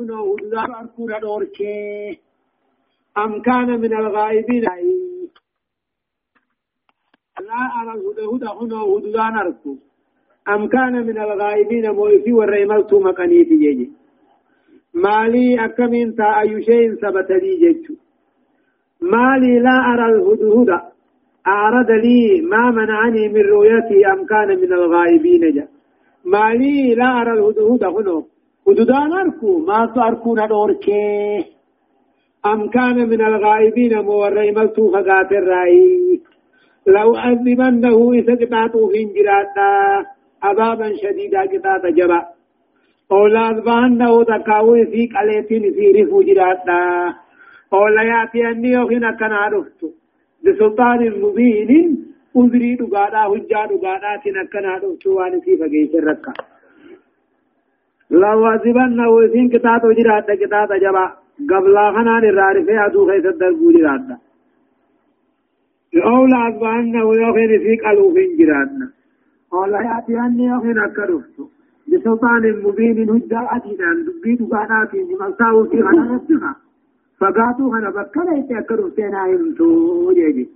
هنا هدودا أركونا دوركي. أم كان من الغائبين؟ لا أرى الهدى هنا هدودا أركو أم كان من الغائبين؟ مويسي والرئيملتو مكانيتي جيجي. مالي أكمين تا أي شيء ثبت لي جيجو مالي لا أرى الهدهد أعرض لي ما منعني من رؤيتي أم كان من الغائبين جا. مالي لا أرى الهدهد هنا هدودان أركو ما تأركو ندوركي أم كان من الغائبين موري ملتو فقات الرأي لو أذبنه إذا قطعته في انجراتا عذابا شديدا قطعت جبا. أولاد بانه تكاوي في قليتين في رفو جراتا. أولا يأتي أني يوخنا كان عرفتو بسلطان مبين أذري دقادا هجا دقادا تنكنا عرفتو وان في فقيت الركا. لو أذبنه إذن قطعت جراتا قطعت جبا قبل خنان الرارفة أدو خيس الدرقو جراتا أولاد بانه يوخنا في قلوفين جراتا أولا يأتي أني يوخنا كرفتو بسلطان مبين هجا أتينا دبي دقادا تنجمال في خنان السخا فقاتو خنا بكنا يتأكدوا سينا يمتو جيجي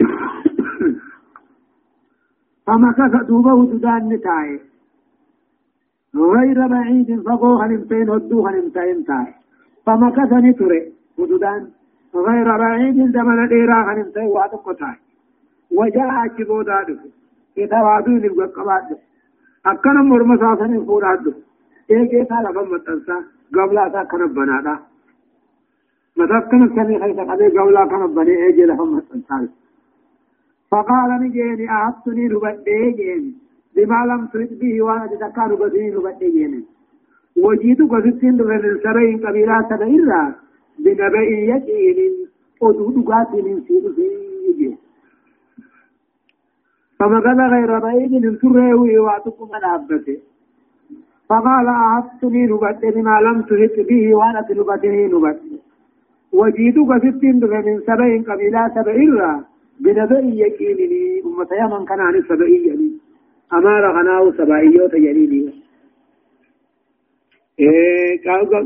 فمكث دوبه ددان نتاي غير بعيد فقو هنمتين هدو هنمتين تاي. فمكث نتري وددان غير بعيد زمن ديرا هنمتين واتق تاي. وجاء كبو دادو. كتاباتو نبقى قباد. أكنا مرمساسن فورادو إيه كالا فمتنسا. قبلا تا كان بنادا. مدد كان سمي خيس قبل قبلا كان بني أجي لهم الانسان فقال نجيني أعطني نبدي جيني بما لم ترد به وأنا تتكا نبدي نبدي جيني وجيت قصدتين من السرين قبيلة سبعيرا بنبئي يقين ودود قاتل سيد فيه فما قال غير بعيد من سره وعدكم من عبته فقال أعطني نبت بما لم تهت به وأنا تلبتني نبت وجيتك ستين من سبع قبيلة سبعيرا بنبئ يكينني أمة يمن كان عن السبعية أمار غناو سبعية تجريني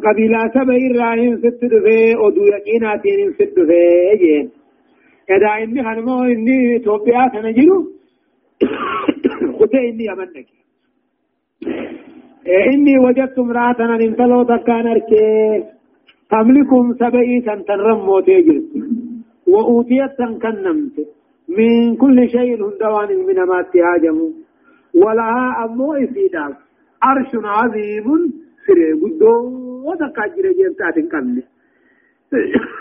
قبيلة سبعيرا إن ست دفه أدو يقيناتين ست دفه جين كدا إني خنمو إني توبيا سنجلو خطي إني أمنك. إني وجدت امرأة انتلو تكان أركي. تملكهم سبعي سنتنرم موتي جرت وأوتيت سنكنمت من كل شيء هندوان من ما تهاجم ولها أمو إفيدا عرش عظيم سري قدو وتكاجر جيبتات كمل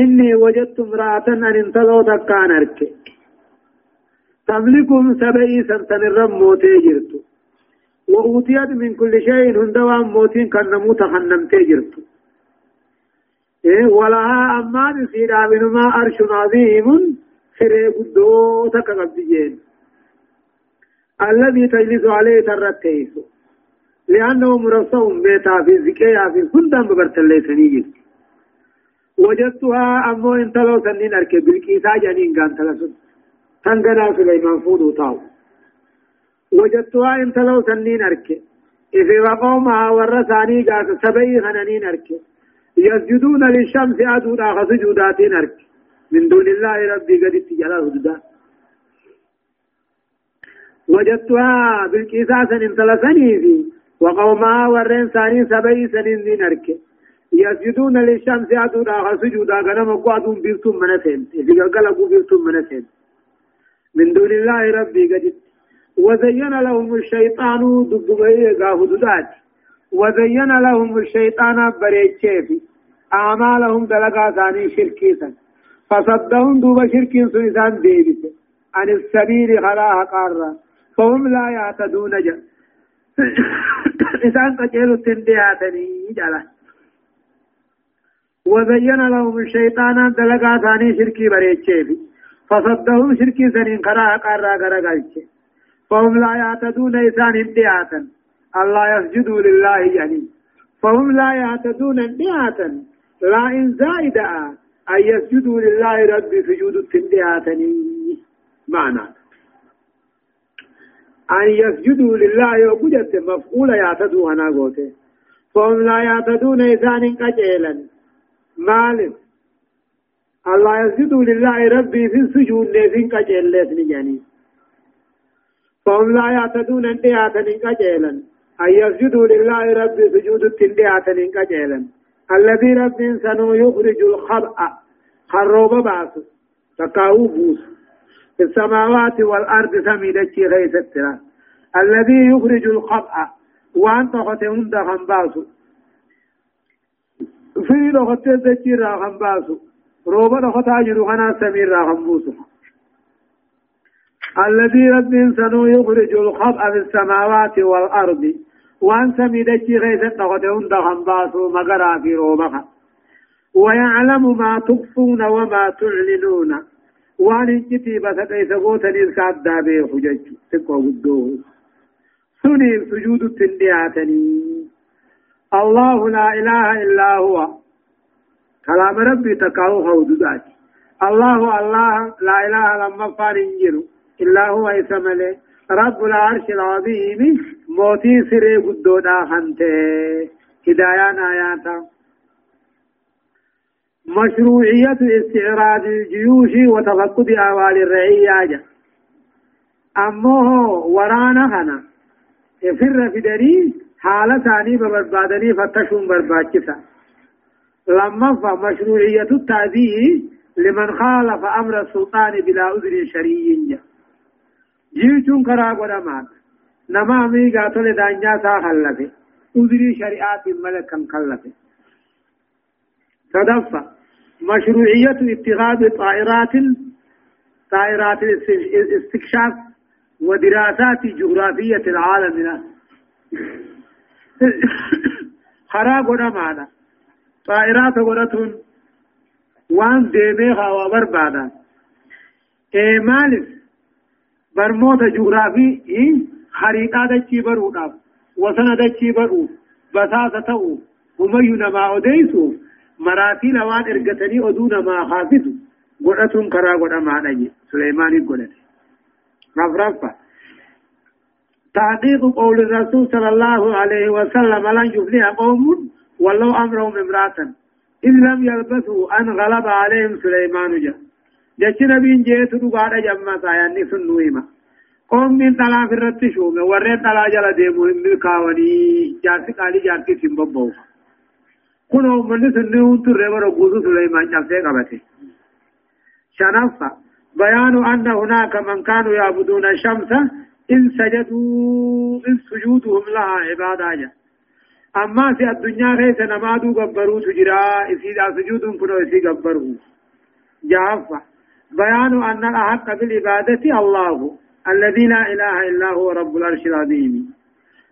إني وجدت امرأة انتلو تكان أركي تملكهم سبعي سنتن الرم موتي جرتو وأوتيت من كل شيء هندوان موتين كان نموت خنمتي جرتو إيه ولها أمان سيدا منما أرش عظيم سري قدو تكبدين الذي تجلس عليه ترتيس لأنه مرسوم بيتا في زكايا في كندام ببرتليسني جرت وجدتها أمو انتلو سنين أركب بالكيسا جنين كان تلسل تنقنا سليمان فودو تاو وجدتها انت لو سنين أركي إذا وقومها ورثاني قاس سبعي خنانين أركي يسجدون للشمس أدودا سجودات أركي من دون الله ربي قد اتجلى هددا وجدتها بالكيساس انت لسني في وقومها ورين ثاني سبعي سنين أركي يسجدون للشمس أدودا سجودا غنم قوادون بيرتم منسين إذا قلقوا بيرتم منسين من دون الله ربي قد وزين لهم الشيطان دببئي غاهدودات وزين لهم الشيطان بريتشيفي. أعمالهم دلقا ثاني شركيسا. فصدهم دوب شركين سنسان ديبت. عن السبيل خلاها قارا فهم لا يعتدون جا. إنسان قجلوا تندياتني جلا وزين لهم الشيطان دلقا ثاني شركي بريتشيفي فصدهم شركي سنين قرا قرا قلت فهم لا يعتدون إنسان انتهاتا الله يسجدوا لله يعني. فهم لا يعتدون انتهاتا لا إن زائدة أن يسجدوا لله رب سجود انتهاتا معنى. أن يسجدوا لله يوجد مفعول يعتدوا أنا قوته. فهم لا يعتدون إنسان قجيلا مالك. الله يسجدوا لله ربي في السجود لذين قجيل لذين يعني فهم لا يعتدون يعتدون قجيلا أن يسجدوا لله ربي سجود التنديعتن قجيلا الذي رب سنو يخرج الخبأ خروب باس تقاو بوس. في السماوات والأرض سميدتي غيث الترى الذي يخرج الخبأ وان تختهم دخن باسو في لغت الدجي راغن باسو روبا لغتا جدو خنا سمير راغن بوسو الذي رب سنو يخرج الخبأ في السماوات والأرض. وان سميدتي غيث تختهم دخن باسو مقرا في روبا ويعلم ما تخفون وما تعلنون. وان انجتي بس كيف قوتني الكاد دابي خجج. تقوى قدوه سني سجود التندياتني. الله لا إله إلا هو. كلام ربي تكاو خودات الله الله لا إله لما فارنجر إلا هو إسمله. رب العرش العظيم موتي سري قدودا خنته هدايان آياتا مشروعية استعراض الجيوش وتفقد أوال الرعية أمه ورانا هنا. فر في دري حالة ثاني ببربادني فتشون برباكسا لما فمشروعية التأذيه لمن خالف أمر السلطان بلا أذر شرعي جيتون كرا قدامات نما مي قاتل دانجا سا خلفه أذر شريعات ملكا خلفه تدفع مشروعية اتخاذ طائرات طائرات الاستكشاف ودراسات جغرافية العالم خراب معنا طائرات ورتون وان ديمي خوا بربادا اي مالف جغرافي اي خريطة دچي برو داب وسنة دچي برو بساسة تو هميو نما اوديسو مراتي لوان ارغتني ودون ما حافظو قرأتون كرا قرأ معنا سليماني قلت رفرفة تحقيق قول الرسول صلى الله عليه وسلم لن يفلح قوم ولو أمرهم امرأة إن لم يلبثوا أن غلب عليهم سليمان جاء جتش نبين جيت دقاء جمع ساياني سنوهما قوم من طلا في الرتشوم ورين طلا جل ديمهم ملكاوني جارسي قالي جارسي سنببوه كنوا من سنوهن ترى ورقوز سليمان جلسي قبته شنفة بيان أن هناك من كانوا يعبدون الشمس إن سجدوا إن سجودهم لها عبادة أما في الدنيا ليس نمادو قبروا سجرا إسيدا سجود كنو إسي قبروا جافة بيان أن الأحق بالعبادة الله الذي لا إله إلا هو رب العرش العظيم.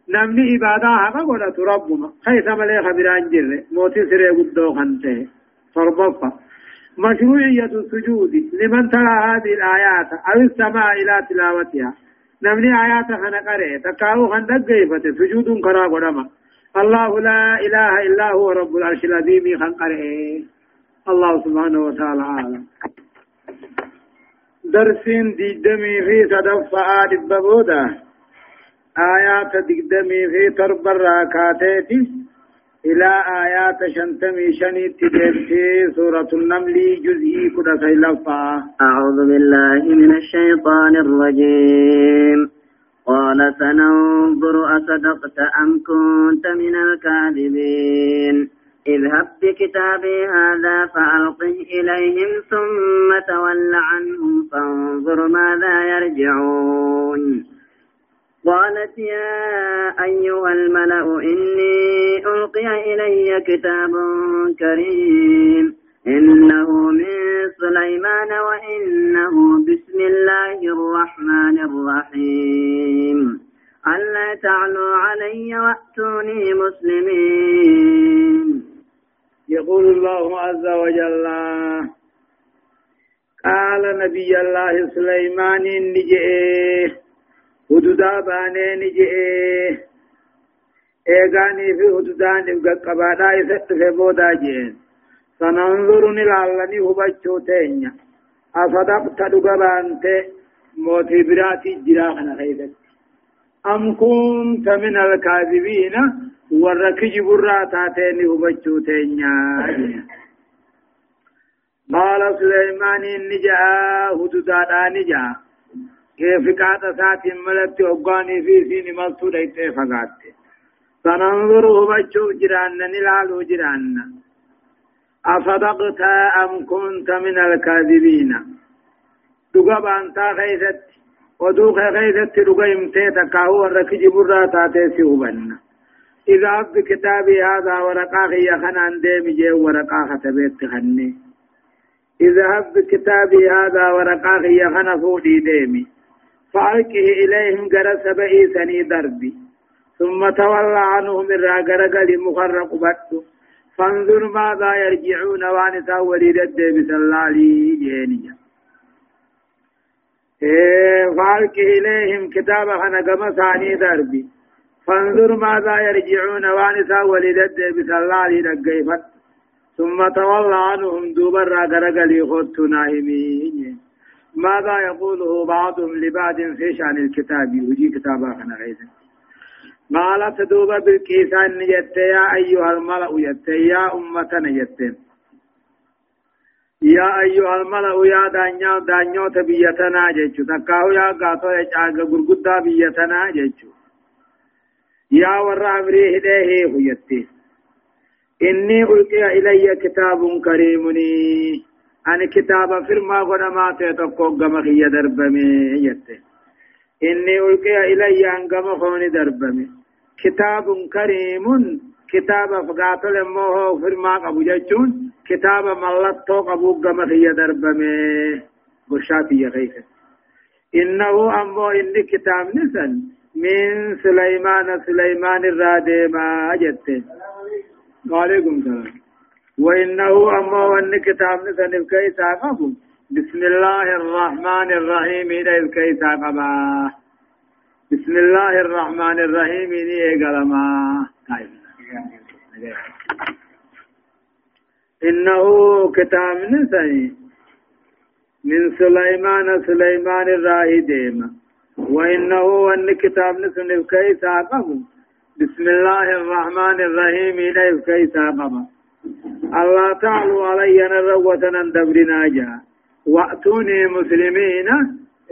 نمني عبادة حقا قلت ربما خيث مليخ بران جر. موتي سري قدو خنته. فربطة. مشروعية السجود. لمن ترى هذه الآيات أو السماء إلى تلاوتها. نمني آيات خنا قرأ تكاو خندق قيفة سجود كرا قدما. الله لا إله إلا هو رب العرش العظيم خن قرأ الله سبحانه وتعالى عالم درسين ديدمي في تدفع دببودا آيات ديدمي في تربر راكاتيتي إلى آيات شنتمي شني تدرتي سورة النمل جزئي كده سيلفا أعوذ بالله من الشيطان الرجيم. قال سننظر أصدقت أم كنت من الكاذبين. اذهب بكتابي هذا فألقه إليهم ثم تول عنهم فانظر ماذا يرجعون. قالت يا أيها الملأ إني ألقي إلي كتاب كريم. إنه من سليمان وإنه بسم الله الرحمن الرحيم. ألا تعلوا علي وأتوني مسلمين. يقول الله عز وجل قال نبي الله سليمان نجئه هدودا fi hududaan qaqqabaadhaa isa dhufe boodaa jeen sananzuru ni laallanii hubachuu teenya asadaqta dhuga baante mootii biraatii jiraa kana keessatti أم كنت من الكاذبين وركج برا تاتين هبجو تينيا قال سليمان نجا هدودا نجا كيف قات سات ملت اوغاني في سين ملتو ديت فقات سننظر هبجو جران نلالو جران أصدقت أم كنت من الكاذبين دقا بانتا خيست ودوخ خيست دقا امتيتا كاهو الركج برا تاتي سيوبن إذا أبد كتابي هذا ورقاخ يخنان ديم جي ورقاخ تبيت خني. إذا أبد كتابي هذا ورقاخ يخن فودي ديمي. فألقه إليهم قرس بئيسني دربي. ثم تولى عنهم الراقرق لمخرق بطه فانظر ماذا يرجعون وان وليد الدب سلالي جينيا. إيه فالك إليهم كتاب خنقم ثاني دربي. فانظر ماذا يرجعون وان وليد الدب سلالي دقيفت ثم تولى عنهم دوبر غرغلي خدت ناهمين ماذا يقوله بعضهم لبعض في شأن الكتاب؟ وجي كتابا خنا غيثا قالت دوبا بالكيسان جت يا أيها الملأ جت يا أمتنا جت يا أيها الملأ يا دانيا دانيو تبيتنا جتشو تكاو يا قاتو يجاق قرقودا بيتنا جتشو يا ورا أمري هديه جت إني ألقي إلي كتاب كريمني أنا كتاب فرما قدمات تقوق مخي دربمي جت إني ألقي إلي أنقم خوني دربمي. كتاب كريم كتاب فقاتل موه فرما قبو جتون كتاب ملتو قبو قمخي دربمي. بشاتي يغيث إنه أمو إن كتاب نسن من سليمان سليمان الرادي ما جت وعليكم السلام. وإنه أمو إن كتاب قبو بسم الله الرحمن الرحيم إلى قباه بسم الله الرحمن الرحيم ني قلما. إنه كتاب نسي من سليمان سليمان الراهي ديما وإنه أن كتاب نسن كيس عقب بسم الله الرحمن الرحيم إليه كيس عقب الله تعالى علي نروة دبرنا جاء وأتوني مسلمين.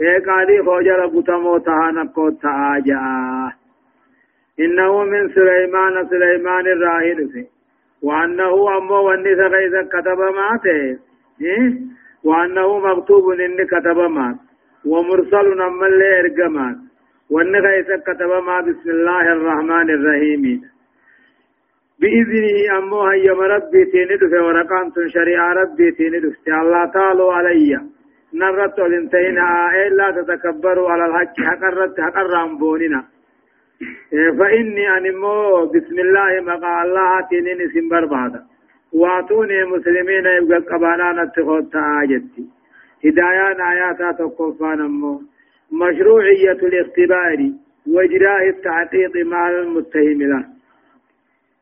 ايقادي خوجر بطمو تهانا قوت تآجا إنه من سليمان سليمان الراهد في وأنه أمو ونس غيث كتب ماته. إيه؟ وأنه مكتوب إن كتب مات ومرسل نمال لي إرقمات غيث كتب ما بسم الله الرحمن الرحيم. بإذنه أمو هيا ربي تندف ورقانت شريعة ربي تندف الله تعالى عليّ. نرت ولنتهينا إلا تتكبروا على الحج حقرت حقر بوننا فإني أنمو بسم الله مقا الله تنين سنبر بعد. واتوني مسلمين يبقى قبانا نتخوت آجتي هدايان آياتا تقفان أمو. مشروعية الاختبار وإجراء التحقيق مع المتهم له.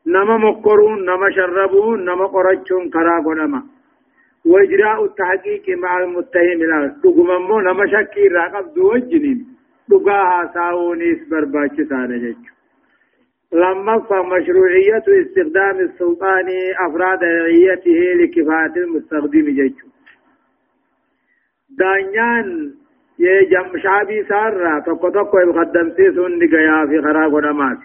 نما مقرون نما شربون نما قرچون كراغو نما. وإجراء التحقيق مع المتهم لا دغممو نما شكي راقب دو وجنين دغاها ساونيس برباچ سانه لما فمشروعية استخدام السلطان أفراد رعيته لكفاية المستخدم جيجو دانيان يجم شعبي سارة تكو يقدم سيسون في ونمات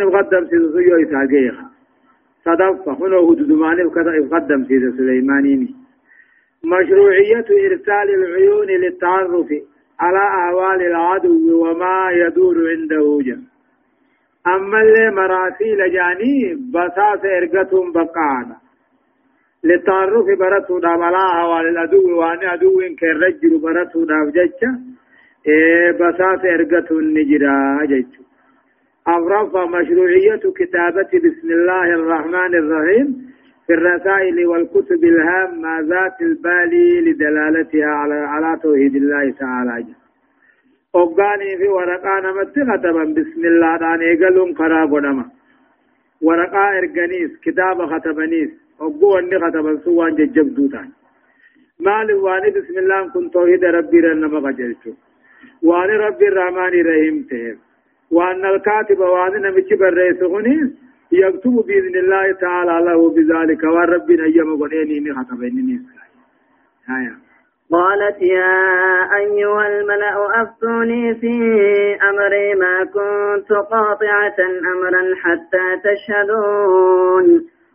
يقدم سيسون صدق هنا يقدم سليمانيني مشروعية إرسال العيون للتعرف على أهوال العدو وما يدور عنده أما اللي مراسيل جاني بساس إرقتهم بقانا للتعرف برتو دام على أهوال العدو وأن عدو كالرجل برتو دام جتش إيه بساس إرقتهم نجرا جتش أغرف مشروعية كتابة بسم الله الرحمن الرحيم في الرسائل والكتب الهامة ذات البال لدلالتها على على توحيد الله تعالى. أوغاني في ورقة نمت ختما بسم الله دان إيقلون كرا قدما ورقة إرغنيس كتاب ختمنيس أوغو أني ختما سوان ججب دوتان مال واني بسم الله كن توحيد ربي رنما قجلتو وان رب الرحمن الرحيم تهم وأن الكاتب وأن نمشي بالرئيس غنيس يكتب بإذن الله تعالى له بذلك وربنا يم قديني من خطبين قالت يا أيها الملأ أفتوني في أمري ما كنت قاطعة أمرا حتى تشهدون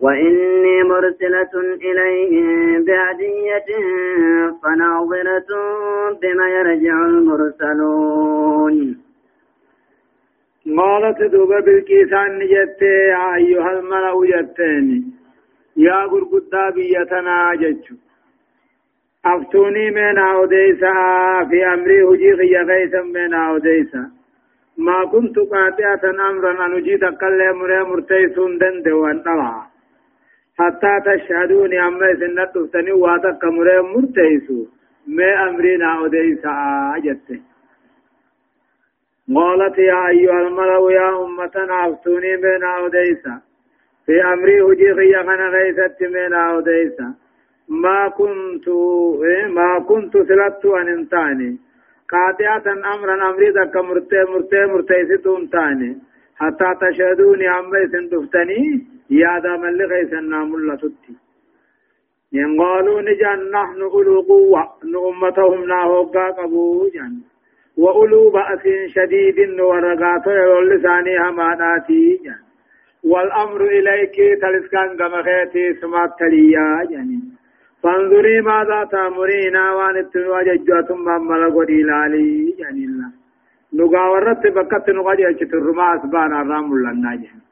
وإني مرسلة إليهم بهدية فناظرة بما يرجع المرسلون. قالت دوبا بالكيسان جت أيها الملأ جتني يا غرغدا بيتنا جچو أفتوني من أوديسا في أمري هجي غيا غيثا من أوديسا. ما كنت قاطعة أمرا ان اجيت قل مر مرتيسون دند طلع حتى تشهدوني اما سنت تفتني واتك مر مرتيسو. ما امرنا أوديسا جت قالت يا أيها الملأ يا امتنا افتوني من أوديسا. في أمري هجي غيا غنا غيثت من أوديسا. ما كنت إيه ما كنت سلطت أن انتاني. قاطعة أمرا أمري ذاك مرتي مرتي مرتي ستون تاني حتى تشهدوني أمي سندفتني يا دا من لغيث النام الله تتي. ينقالوا نجان نحن أولو قوة نأمتهم ناهوكا قبو جان. وأولو بأس شديد ورقات لساني هماناتي جان. والأمر إليك تلسكان سمات تليا يعني فانظري ماذا وأن اتنوا ججواتم مملا قدي لالي يعني الله نقا ورت بكت نقا جيشت الرما أسبان الرام لنا يعني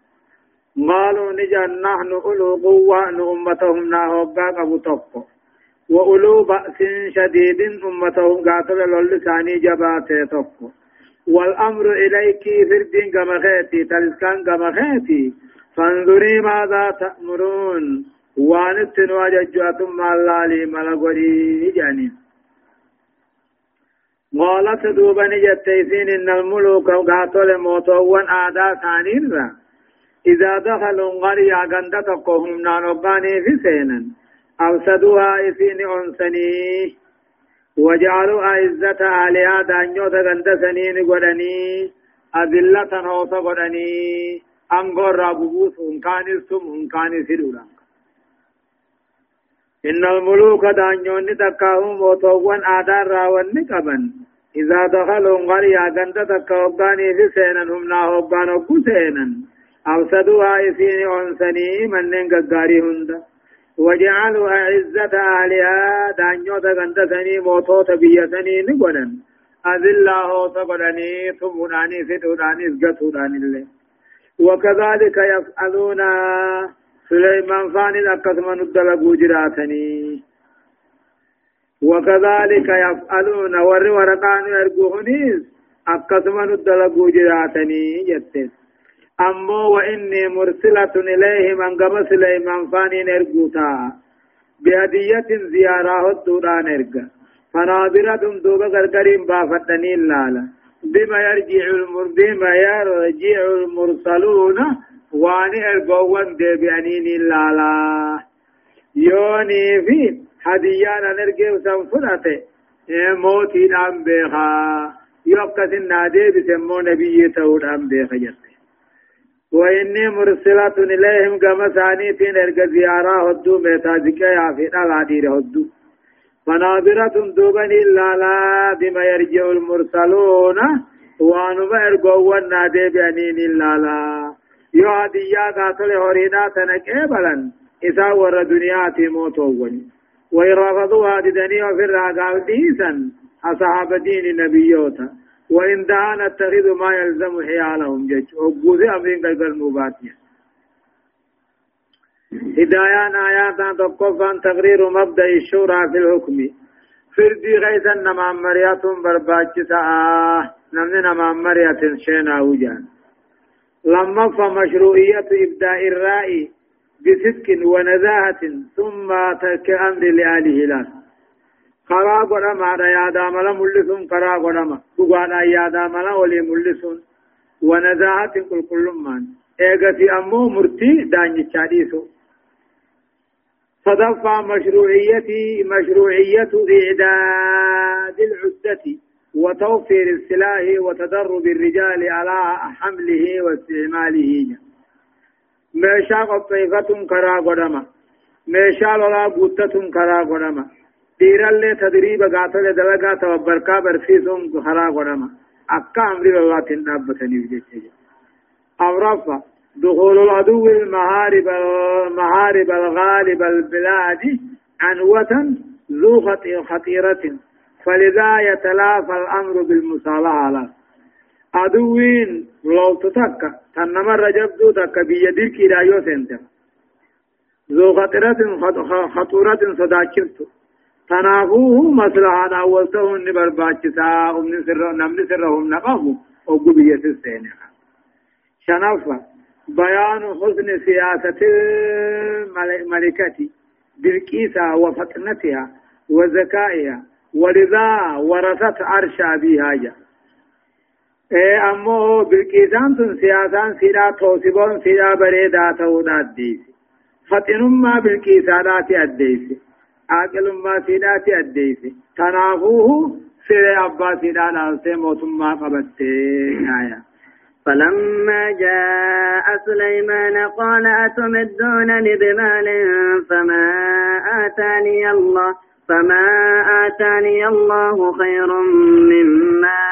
قالوا نجا نحن أولو قوة أمتهم ناهوغا قبو تقو وأولو بأس شديد أمتهم قاتل للساني جباتي تقو والأمر إليك فردين قمخيتي تلسكان قمخيتي فانظري ماذا تأمرون وانت نواججاتم الله لي ملغري جانين قالت دوبني جتيسين إن الملوك قاتل موتوان آدا ثانيرا إذا دخلوا قرية غندتكهم نانوباني في سينا أفسدوها إسين أنسني وجعلوا أعزة آلهة دانيوتا غندسنين قدني أذلة هوتا قدني أنغور رابوس انكانستم انكاني سيدولا إن الملوك دانيون تكاهم وطوان آدار راون قبن إذا دخلوا قرية غند تكاوباني في سينا هم ناهوبان وكو سينا أفسدوها إسين أنسني منن ققاري هندا وجعلوا أعزة أهلها دانيو تغند سني موتو تبيتني نقنا أذلاه تقرني ثمناني فتناني سقطناني اللي. وكذلك يفعلون سليمان فان أكثم ندلقوا جراتني. وكذلك يفعلون ور ورقان يرقوهنيز أكثم ندلقوا جراتني جتت. أمو وإني مرسلة إليهم أن قم سليمان فاني نرقوتا بهدية زيارة الدوران نرقا فناظرة دوبا غرغرين بافتني اللالا بما يرجع المر بما يرجع المرسلون واني ارقوان ديبيانين اللالا يوني في هديانا نرقو سنفرته موتي نام بيخا يوكس النادي بسمو نبي تود أم بيخا وإني مرسلة إليهم كما ثانيتين إرقى زيارة هدو ميتا ذكايا في العدير هدو. فناظرة إلا لا بما يرجع المرسلون. وانما إرقوا النادي بأنين لا. يو هديا قاتل هورينا تنكيبلا إذا ور دنياتي موتوا وإرافضوا هذه دنيا في الرقاب ديسا أصحاب دين نبيوتا. وإن دعا نتخذ ما يلزم حيالهم جج وقوذي أمرين قلقل مباتيا هدايان آيات تقفا تقرير مبدأ الشورى في الحكم. فردي غيثا نما مريات برباچسا نمن نما مريات شينا وجان. لما فمشروعية إبداء الرأي بصدق ونزاهة ثم ترك أمر لآله لا خرا قدما يا داملا ملسون خرا قدما بغانا يا داملا ولي ملسون ونزاهة كل كل من ايغتي امو مرتي داني چاديسو صدفة مشروعية مشروعية إعداد العدة وتوفير السلاح وتدرب الرجال على حمله واستعماله meeshaa qopheeffatun karaa godhama. Meeshaa lolaa guuttatun karaa godhama. Dhiirallee tadriiba gaatole dalagaa tababbarkaa barsiisuun karaa godhama. Akka amri lolaatiin dhaabbataniif jecha أورفا دخول العدو المهارب المهارب الغالب البلاد عنوة ذو خطيرة فلذا يتلافى الأمر بالمصالحة له عدوين لو تتكا تنما رجبدو تكا بيدير كيدا يو سنتر ذو خطرة خطورة صداكرت تنافوه مصلحة أولته النبر باچسا أمن سر نمن سرهم نقابو أقو بيس السين شنفة بيان حسن سياسة الملكة بالكيسة وفطنتها وذكائها ولذا ورثت عرش أبيها جاء إيه امو بالكيسان تن سياسان سيدا توسبون سيدا بريدا تودا الديس فطنما بالكيسانات الديس عاقلما سيدات الديس تنافوه سيدا أبا سيدا نالسي موتما قبته آية. فلما جاء سليمان قال أتمدونني بمال فما آتاني الله فما آتاني الله خير مما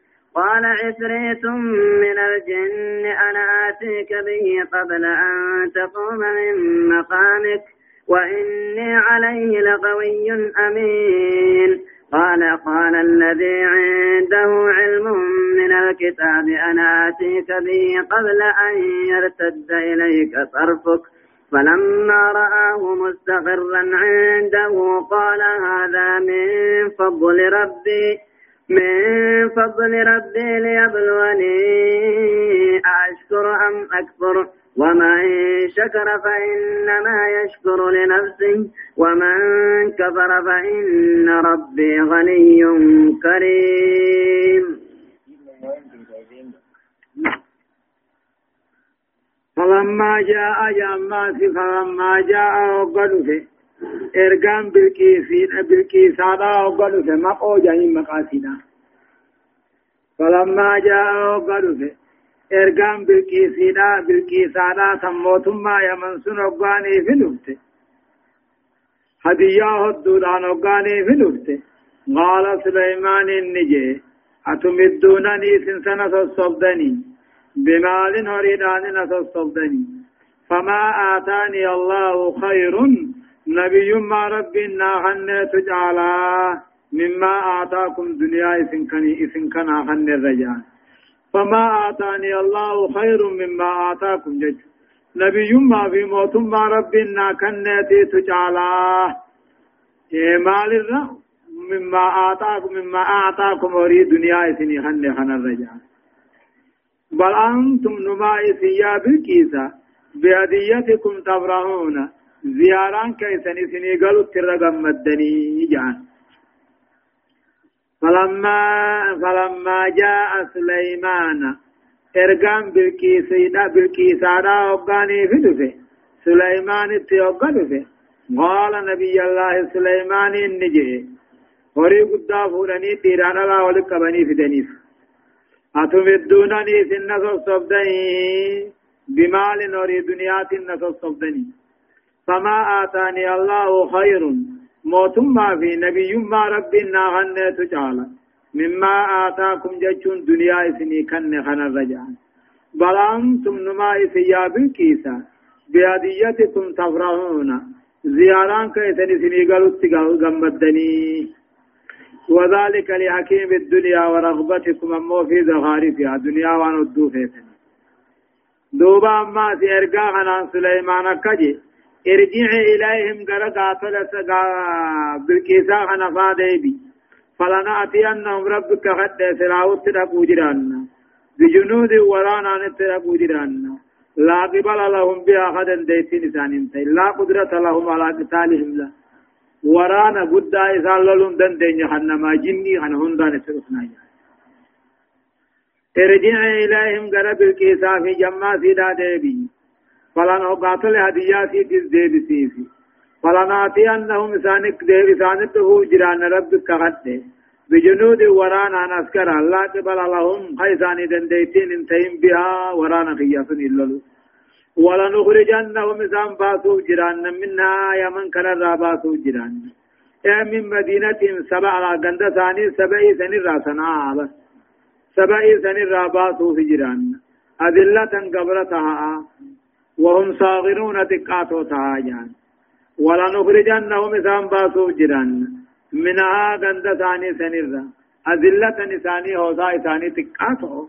قال عفريت من الجن أنا آتيك به قبل أن تقوم من مقامك وإني عليه لقوي أمين. قال قال الذي عنده علم من الكتاب أنا آتيك به قبل أن يرتد إليك طرفك. فلما رآه مستقرا عنده قال هذا من فضل ربي. من فضل ربي ليبلوني أشكر أم أكفر؟ ومن شكر فإنما يشكر لنفسه ومن كفر فإن ربي غني كريم. فلما جاء جاماس فلما جاء وقلت ارقام بالكيسين بالكيسانا وقلت مقو جهين مقاسنا فلما جاء وقلت ارقام بالكيسينا بالكيسانا سموتما يمن سن وقاني في نفته هدية هدودان وقاني في نفته قال سليمان النجي أتمدونني سنسنة الصبدني بمال هريدان نتصدني فما آتاني الله خير نبي ما ربنا هن تجعلا مما آتاكم دنيا إسن كني إسن كنا هن الرجال فما آتاني الله خير مما آتاكم جج. نبي ما في موت ما ربنا كنتي تجعلا. إيه مال الرا؟ مما آتاكم مما آتاكم وري دنيا إسن هن هن الرجال بل أنتم نمائي ثياب الكيسة بهديتكم تفرحون. زياران كيسن سني قالوا ترقم مدني جان. فلما فلما جاء سليمان ارقام بالكيسة بالكيسة وقاني في دفه سليمان اتيوقع دفه قال نبي الله سليمان النجي قد فورني تيران الله ولك بني في دنيف. أتمدونني في النصر صبدني بمال نوري دنيا النصر صبدني فما آتاني الله خير. موتم ما في نبي ما ربنا غنيت تعالى مما آتاكم جتشون دنيا إسني كن خنا الرجال بل أنتم نما ثياب الكيسة بهديتكم تفرحون. زياران كيسن سني قالوا غمدني. وذلك لحكيم الدنيا ورغبتكم أمو في زخارفها الدنيا وندو فيتن دوبا أما سيرقا عن سليمان كجي. ارجع إليهم قال قاتل بالكيسا عن فاديبي. فلنأتينهم ربك خد سلاوت تدقوا جرانا بجنود ورانا نتدقوا جرانا لا قبل لهم بها غدا ديتين إسان لا قدرة لهم على قتالهم لا. ورانا قد إسان لهم دن دين جهنما جني عن هندان سرسنا ارجع إليهم قرب الكيسا في جمع سيدا ديبي. فلن أقاتل هدياتي تز ديبي سيفي فلناتي أنهم إسانك ديبي إسانك جران ربك قد بجنود ورانا نسكر لا قبل لهم خيساني دنديتين انتهم بها ورانا خياس إلا ولنخرجنهم إسان باسو جران منها يمن كان باسو جران من مدينة سبع على قند ثاني سبع سن راسنا بس سبع سن باسو في جران أذلة قبلتها وهم صاغرون تقاتو تهاجان ولنخرجنهم إسان باسو جران. منها غند ثاني سنرا أذلة نساني هوزا إساني تقاتو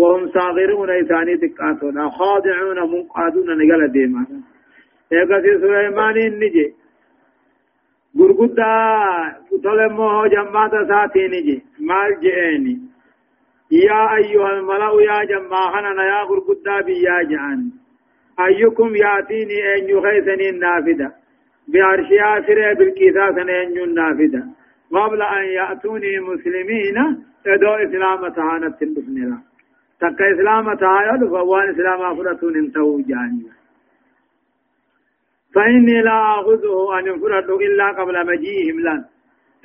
وهم صاغرون إساني تقاتو خاضعون منقادون نقل ديما. إيقاسي سليمان نجي. gurgudda tolemmo jammaata saatii niji maal je'eeni yaa ayyuhal mala'u yaa jammaa kanana yaa gurguddaa biyyaa je'an ayyukum yaatiini eenyu keeysaniin naafida بعرشها فرع بالكيساس نينجون نافدة قبل أن يأتوني مسلمين إدو إسلام تهانت لا. تك إسلام تهايد فوان إسلام أفرتون انتهوا جانيا فإني لا أخذه أن يفرد إلا قبل مجيئهم لن.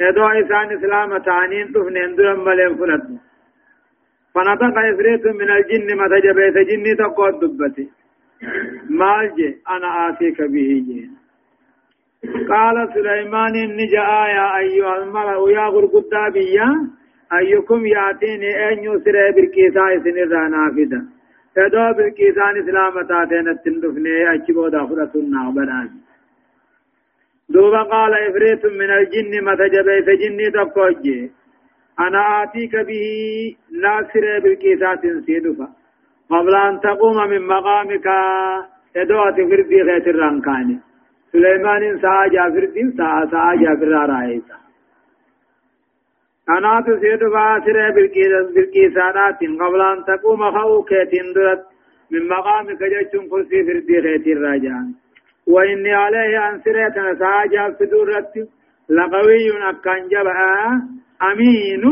إدو إسان إسلام تهانين دفن اندرم ملين فرد فنطق إفريت من الجن متجبيت جني تقود دبتي مالجي أنا آتيك به جين قال سليمان نجاء يا أيها الملأ يا غرقدا بيا أيكم يأتيني أن يسر بركيسا سنرى نافذة تدو بركيسان إسلام تاتين التندفني أجبو داخلة النعبران دوبا قال إفريت من الجن متجبيت جني تقوجي أنا آتيك به ناصر بالكيسات سيدفا قبل أن تقوم من مقامك. تدو تفردي غير الرنكاني سليمان ساعة جافر دين ساعة ساعة جافر رائسا أنا تسيد باسر بالكيسانات قبل أن تقوم خوكة درت من مقامك جتشن كرسي فردي خيت الراجان وإني عليه أن سريتنا ساعة جافر درت لقوي أكان جبا. أمين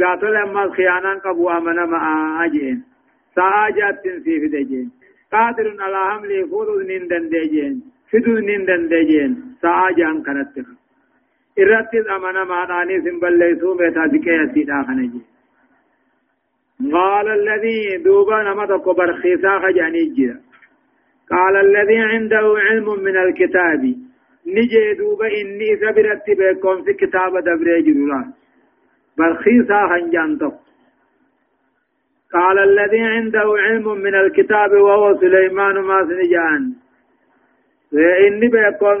قاتل أما خيانا قبو أمنا مع أجين ساعة جاتن سيف دجين قادر على حمل فوض نندن دجين فدو نندن دجين ساجان كانت irrattis amana maadhaanii sin balleeysuu meetaa diqeeyasiidha kana je قال الذي دوبا نمتك برخيسا خجاني جرا قال الذي عنده علم من الكتاب. نجي دوبا إني سبرت بكم في كتاب دبري جرورا برخيسا خنجانتك قال الذي عنده علم من الكتاب وهو سليمان ما سنجان.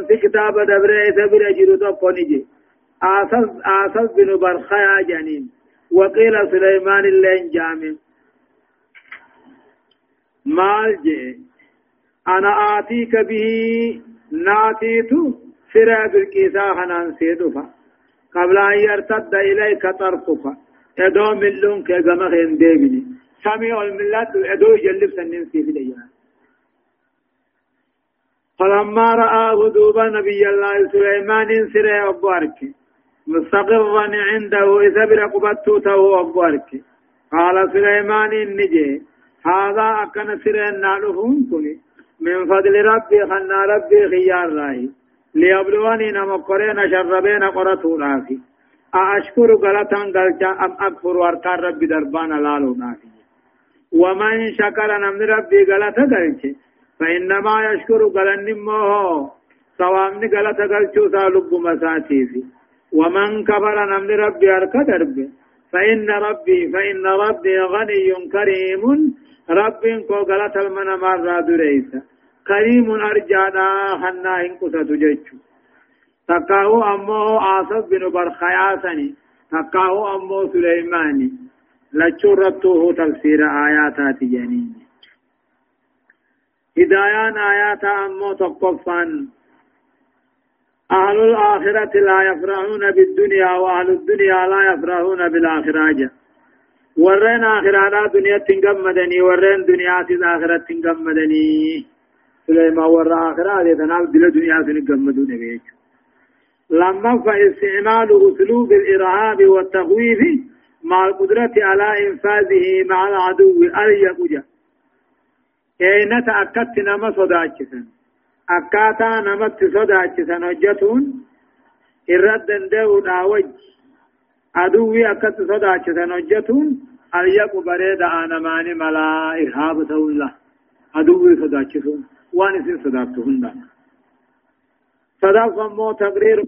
si kitaaba dabree isa bira jiru tokko ni je asas asas binu barkhaya janiin وقيل سليمان اللين جامع مال جي. أنا آتيك به ناتيت سرى بالكيسا خنان سيدفا قبل أن يرتد إليك طرفك. ادو ملون كجمع ديبني. سمع الملات ادو يجلب سنين سيف الأيام فلما رآه دوبا نبي الله سليمان سرى أبوارك مستقرا عنده إذا برقبته تو أبوارك قال سليمان النجي هذا أكن سرى نالهم كني من فضل ربي خنا ربي خيار راي ليبلوني نمقرين شربين قرطو رافي أشكر غلطا غلطا أم أكفر واركار ربي دربان لالو رافي ومن شكر نمن ربي غلطا غلطا فإنما يشكر قلن موه سوامن قلت قلچو سالب مساتيفي ومن كفر نمن ربي أرك درب فإن ربي فإن ربي غني كريم رب كو قلت المن مرة دريسا كريم أرجانا خنا إن قصة جيتشو تكاهو أمو آصف بن برخياسني تكاهو أمو سليماني. لچورتوه تفسير آياتات جنين هدايان آيات أمو تقفان أهل الآخرة لا يفرحون بالدنيا وأهل الدنيا لا يفرحون بالآخرة ورين آخرة دنيا تنقمدني ورين دنيا آخرة تنقمدني سليمان ور آخرة تنال دل دنيا تنقمدون بيجو لما فاستعمال أسلوب الإرهاب والتخويف مع القدرة على إنفاذه مع العدو أريق اين تأكدت نما صداچسن أكاتا نمت صداچسن وجتون. الرد دو داوج. عدوي اكدت صداچسن وجتون. اليق بريد أنا ماني ملا إرهاب تولى عدوي صداچسون وان سن صداقتهن صداق مو تقرير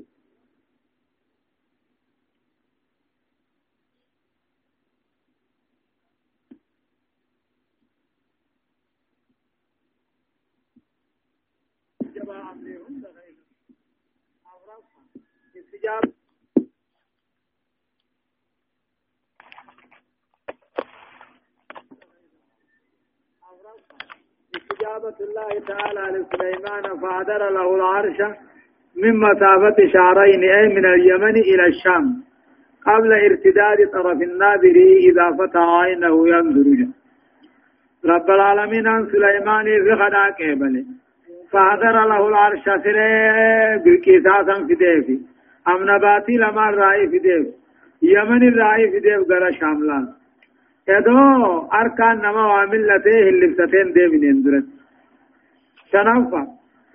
استجابة الله تعالى لسليمان فعدر له العرش من مسافة شعرين أي من اليمن إلى الشام قبل ارتداد طرف النابر إذا فتح عينه ينظر رب العالمين عن سليمان في خدا كيبله فحضر له العرش سره بكيساسا في ديفي. ام نباتي لما ديف يمن الرائي في ديف غرا شاملان. ادو اركان نما واملته اللبستين ديف نندرت شنفا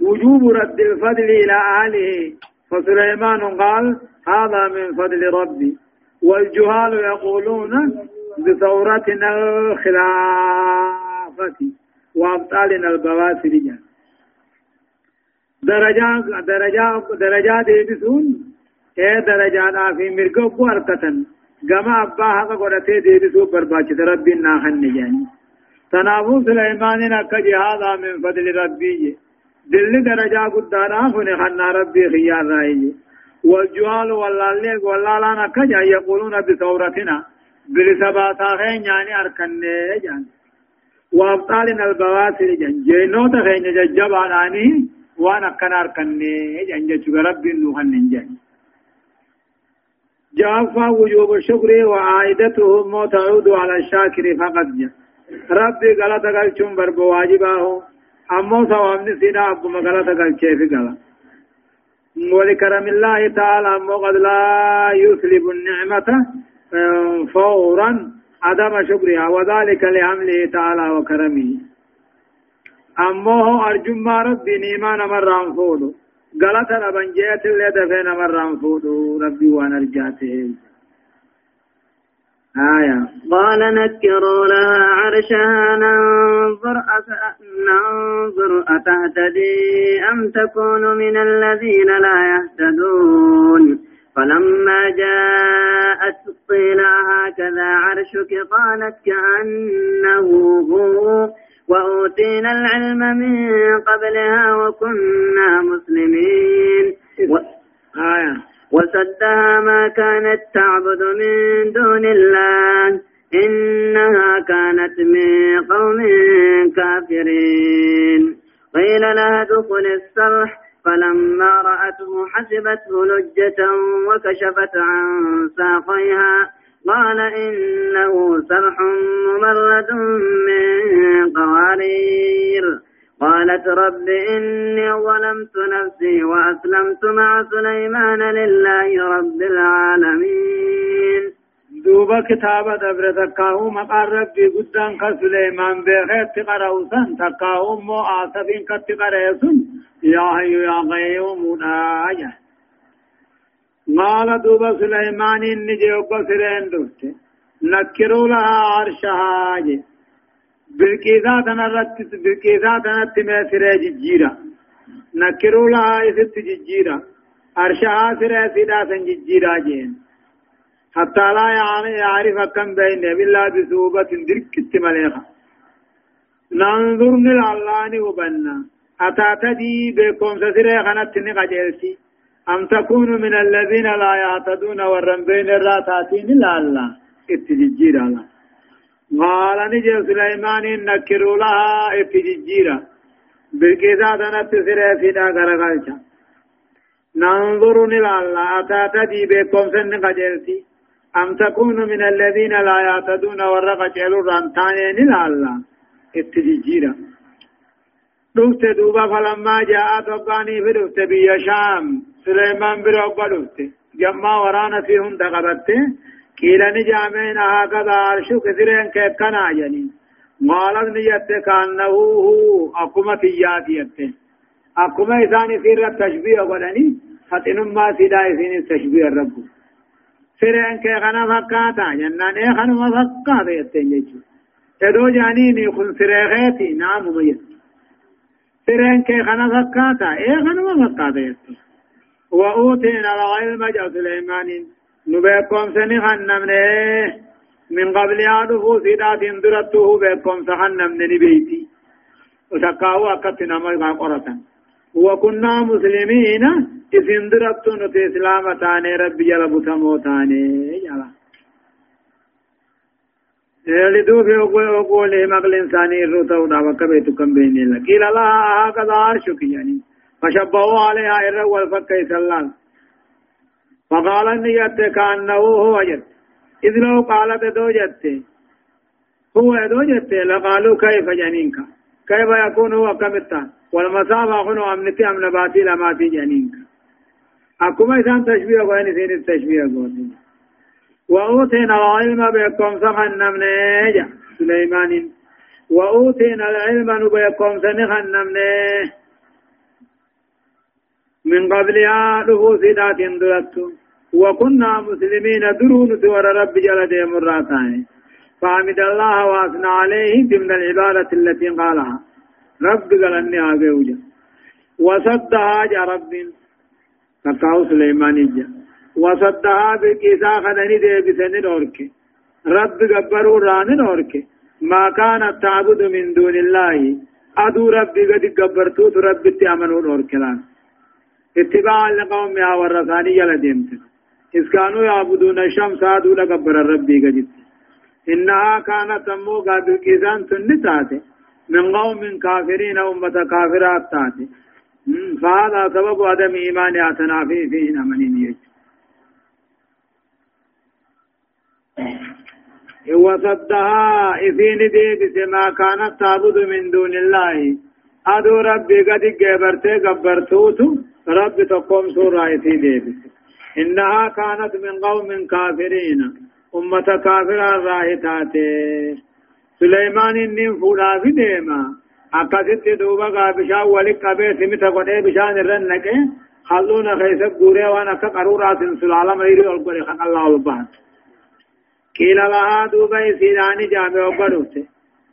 وجوب رد الفضل إلى اهله فسليمان قال هذا من فضل ربي والجهال يقولون بثورتنا الخلافة. وأبطالنا البواسل درجات درجات درجات ديبسون اے درجات في مرقو بو اركتن گما ابا حق قرته ديبسو برباچ ربي ناخن تنابو سليمان نك هذا من فضل ربي دل درجا قدانا هن خنا ربي خيار راي والجوال والله والله نك يقولون بثورتنا بلسباتا خين يعني اركن جان وابطالنا البواسل جان جينوتا خين ججباناني وأنا كان اركني جنجة رب نوحن ننجن جافا وجوب الشكر وعائدته ما تعود على الشاكر فقط. جا ربي غلط قلتم برب واجباه أمو سوام نسينا أبو مغلط قلتشي في غلط ولكرم الله تعالى أمو قد لا يسلب النعمة فورا عدم شكرها وذلك لعمله تعالى وكرمه. امه ارجما ربي نيمان مران فودو غلط ربن جيت اللي دفين مران فودو ربي وأنا رجاته آية قال نكروا لها عرشها ننظر ننظر أتهتدي أم تكون من الذين لا يهتدون فلما جاءت قيل هكذا عرشك قالت كأنه هو وأوتينا العلم من قبلها وكنا مسلمين. و... آية. وسدها ما كانت تعبد من دون الله. إنها كانت من قوم كافرين. قيل لها ادخل الصرح. فلما رأته حسبته لجة وكشفت عن ساقيها. قال إنه سرح ممرد من قوارير. قالت رب إني ظلمت نفسي وأسلمت مع سليمان لله رب العالمين. دوبا كتابة دبر تكاهو مقار ربي قدان كسليمان بخير تقرأوسا تكاهو مو آسفين كتقرأوسا يا هيو يا غيوم آية قال دوبا سليمان إني جيوبا سرين دوست نكروا لها عرشها جي بالكيزا تنرت بالكيزا تنت ميسرة ججيرة نكروا لها إست ججيرة عرشها سرة سيدا سن ججيرة جين حتى لا يعرف كم بين بالله بسوبة دركت مليخة ننظر نلعلاني وبنا أتعتدي بكم سسري خنت نقجلتي أم تكون من الذين لا يعتدون والرنبين الراتاتين لا الله؟ اتججير الله قال نجي سليمان نكروا لها اتججيرا بالكيسا تنت سري فيدا غرغلتا ننظر نلا الله. أتعتدي بكم سن قجلتي. أم تكون من الذين لا يعتدون والرقجل الرنتانين لا الله؟ اتججيرا دفت دوبا فلما جاءت وقاني في دفت بي شام سليمان برا دفت جمع ورانا فيهم دقبت قيل نجامين هكذا عرشو كثيرين كيف كان عجني مالت نيت كأنه هو أقوم تياتي يت أقوم إساني سير التشبيه ولني فتنم ما سيدا إسين التشبيه الرب سيرين كي خنا فكاتا جنان إيه خنا فكاتا يتين يجو تدو جانيني خن سيريغيتي نعم ميت سرين كي خنا فكاتا إيه خنا فكاتا يستو وأوتينا العلم جاء سليمان. نبيكم سني خنمنه من قبل يعرفوا سيدات درته بكم سخنمنه نبيتي. وتقاوا أكتنا ما قرطا وكنا مسلمين. إذن درتو نت إسلام تاني ربي جلب تمو تاني. جلا لدو في أقول مقل إنساني الرتو دا وكبيت كم بين الله قيل الله هكذا عرشك يعني فشبهوا عليها إر والفك يسلال فقال النية كأنه هو جد. إذ لو قالت دو جدت هو دو جدت لقالوا كيف جنينك؟ كيف يكون هو كمتا والمسافة هنا أمنتي أم نباتي لماتي جنينك. أكما إنسان تشبيه وين سين التشبيه قوتين وأوتينا العلم بكم سخن نمنيجا سليمان وأوتينا العلم بكم سنخن نمنيه من قبلها نفوس ذات درت وكنا مسلمين درون سور رب جل ديم الراتان الله وأثنى عليه ضمن العبادة التي قالها. رب قال أني أبيوجا وصدها جا رب. فقاو سليمان جا. وصدها بكيسا خدني دي بسن نورك رب قبروا ران نورك ما كانت تعبد من دون الله. أدو رب قد قبرتو رب تأمنوا نورك لأن. اتباعا لقومها والرثاني يلدمت إذ كانوا يعبدون الشمس هادو لقبر الرب قد إنها كانت أمو قابل كيسان تنتاتي من قوم كافرين أمة كافرات تاتي فهذا سبب عدم إيمان أتنافي فيه أمنين يجب وصدها إذين ديبس ما كانت تعبد من دون الله. أدو ربي قد قبرتي قبرتوت رب تقوم سورة ديبس إنها كانت من قوم كافرين. أمة كافرة راهتات سليمان النين فولا في ديما. أكاست دوبا قابشا ولك قبي سمت قده بشان الرنك خلونا خيسب قوري وأنا كقرورات سلالة ميري والقري خق الله البحر. قيل لها دوبا سيداني جامع وقلوت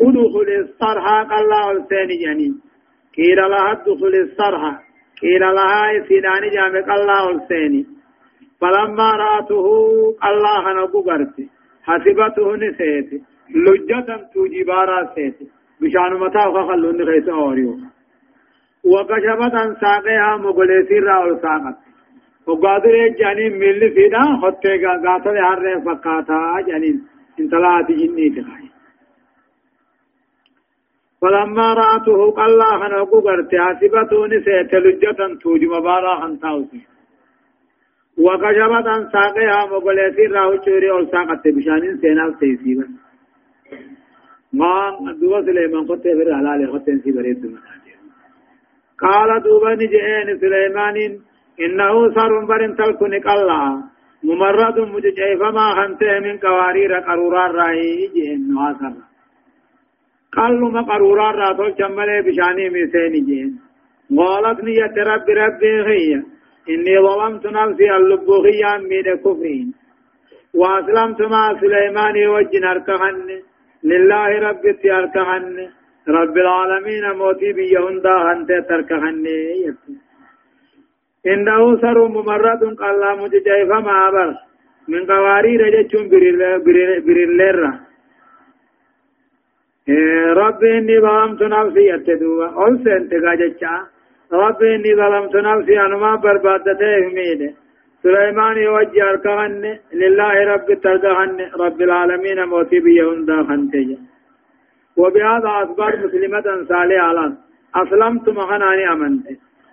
ادخل الصرح قال الله الثاني جنين قيل لها ادخل الصرح قيل لها سيداني جامع قال الله الثاني. فلما رأته الله نبغرت حسبته نسيت لجة توجبارا سيت بشان متى خلون غيث أوريو. وكشفت عن ساقها مغلسي راول ساقت. وقادر جانين مل فيدا خطه غاتا هر فقاتا جانين. انطلعت جني تخاي فلما رأته قال أنا قرت حسبته نسيت لجة توج مبارا خنتاوسي وكشفت عن ساقها مغلسي راو چوري اور ساقت بشانين سينال تيسيبا ما دوبا سليمان قطه بر حلال قطه سيبريد قال دوبا نجئين سليمانين إنه صار برن تلكن قلا ممرد مججئ فما خنته من قوارير قرورار راهي جئن نواسر قالوا ما قرورار را تول چمله بشاني ميسين جئن قالت نية رب ربي هي إني ظلمت نفسي اللبوغيا من كفرين وأسلمت مع سليمان وجن أركهن لله رب أركهن رب العالمين موتي بيهندا هنت تركهن إنه سر ممرد قال لا مججي فما أبر من قوارير بريلر إيه ربي إني ظلمت نفسي يتدوبا أول سنت قاجتشا ربي إني ظلمت نفسي أنا ما بربادته ميده سليمان يوجه أركهن لله رب تركهن رب العالمين موتي بيهن داخن تجا وبهذا أصبر مسلمة صالحة أسلمت مغناني أمنت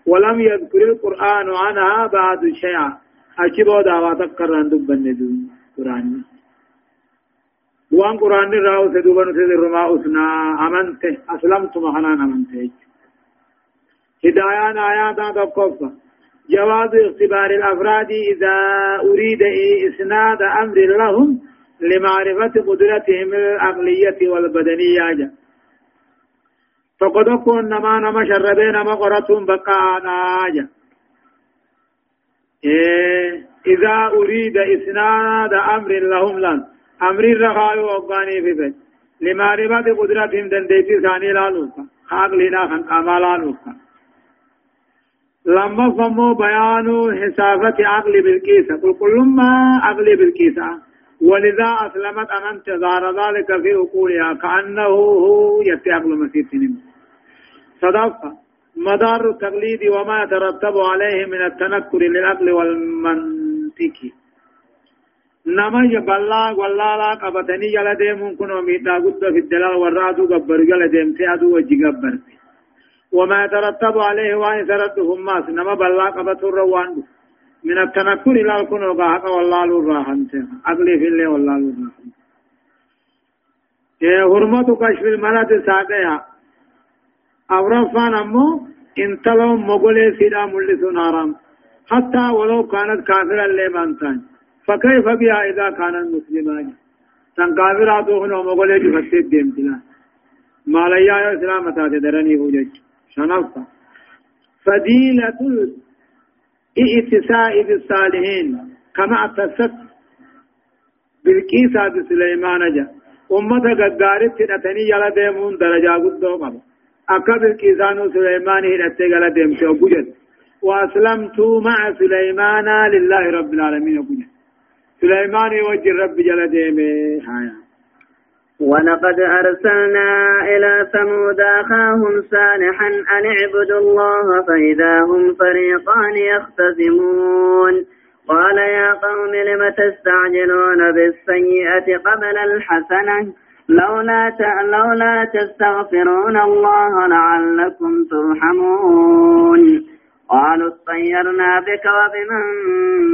ولم يذكر القرآن عنها بعد شيئا أشبه دعواتك قرآن دبن دون قرآن وان قرآن راو سدوبن سدر ما أسنا أمنت أسلمت مغنان أمنت هدايان آيات تقفى جواز اختبار الأفراد إذا أريد إسناد أمر لهم لمعرفة قدرتهم العقلية والبدنية جا. فقد أكون نما نما شربين قرتهم بقى آجا إيه إذا أريد إسناد أمر لهم لن أمر الرخاء وقاني في بيت. لمعرفة قدرتهم دنديتي ثاني لا نوكا عقلنا خن أمالا نوكا لما فمو بيان حسافة عقل بالكيسة. قل كل ما عقل بالكيسة. ولذا أسلمت أن انتظار ذلك في عقولها كأنه هو يتعقل مسيح صدق مدار التقليد وما يترتب عليه من التنكر للعقل والمنطق. نما يبلا ولا لا قبتني يلا ديمون كنو ميتا قد الدلال والرادو قبر يلا ديم تيادو وجي قبر وما يترتب عليه وان ترتهم ماس نما بلا قبتو روان من التنكر إلى الكنو والله في الله والله هرمة كشف ساقيا سيدا حتى ولو كانت كافرا لمن فكيف بها إذا كانت مسلمان تن كافرا دوخنو مغولي جفتت ديمتلا ما ليا إسلام تاتدرني هجج شنفة. فديلة ائتساء بالصالحين. كما اتصت بالكيسة بسليمان جا. أمة غغارت تنتني يلا ديمون درجة قدو قبل أكا بالكيسان سليمان هدت يلا ديم شو بجد وأسلمت مع سليمان لله رب العالمين بجد سليمان وجه رب جل ديمه. هايا ولقد أرسلنا إلى ثمود أخاهم صالحا أن اعبدوا الله فإذا هم فريقان يختصمون قال يا قوم لم تستعجلون بالسيئة قبل الحسنة؟ لولا لولا تستغفرون الله لعلكم ترحمون. قالوا اطيرنا بك وبمن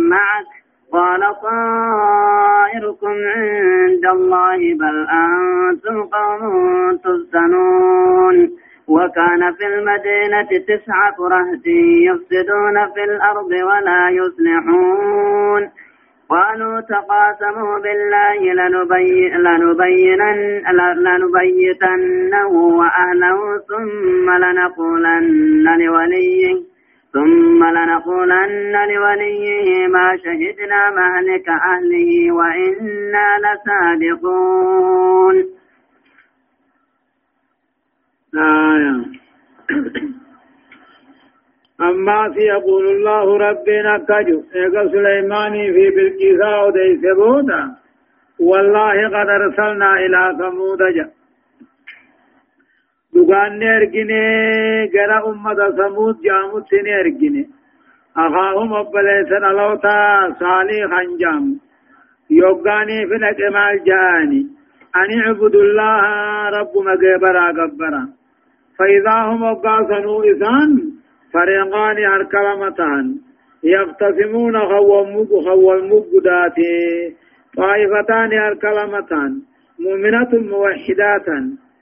معك. قال طائركم عند الله بل أنتم قوم تفتنون وكان في المدينة تسعة رهط يفسدون في الأرض ولا يصلحون. قالوا تقاسموا بالله لنبي لنبينن لنبيتنه وأهله ثم لنقولن لوليه. ثم لنقولن لوليه ما شهدنا مهلك أهله وإنا لصادقون. آية. أما في يقول الله ربنا كجو إيقا سليماني في بالكيساء وديس بودا والله قد أرسلنا إلى ثمود جاء دغان ارغنه غرا امه ثمود جاموت سن ارغنه اخاهم ابليسن لوتا صالح انجام يوغاني في نكمال جاني ان اعبدوا الله رب مغبرا غبرا فاذا هم قاسنوا اذان فريقان اركلمتان يقتسمون خومك خومك داتي طائفتان اركلمتان مؤمنة موحدات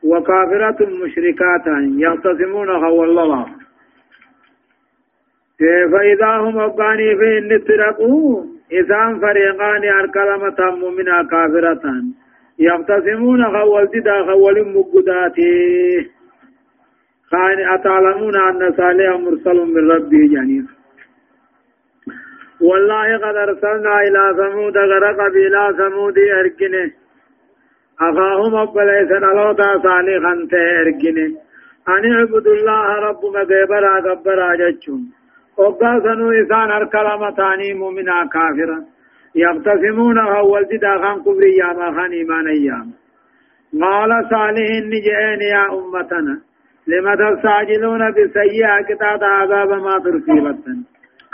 وكافرة مشركات يختصمون الله. فإذا هم أبقاني في النترقوا إذا فريقان أركلمة مؤمنة كافرة يختصمون هو الددا هو المقداتي خان أتعلمون أن صالح مرسل من ربه جنيف والله قد أرسلنا إلى ثمود غرق بلا ثمود أركنه. أخاهم أبليس نلوتا صالحا تهرقني أن اعبدوا الله رب مغيبرا غبرا جتشون وقا سنو إسان أركلمة تاني مؤمنا كافرا. يقتسمون أول جدا خان كبري ياما خان إيمان أيام. قال صالح نجئين يا أمتنا. لما تستعجلون بسيئة كتاب عذاب ما ترسيبتن.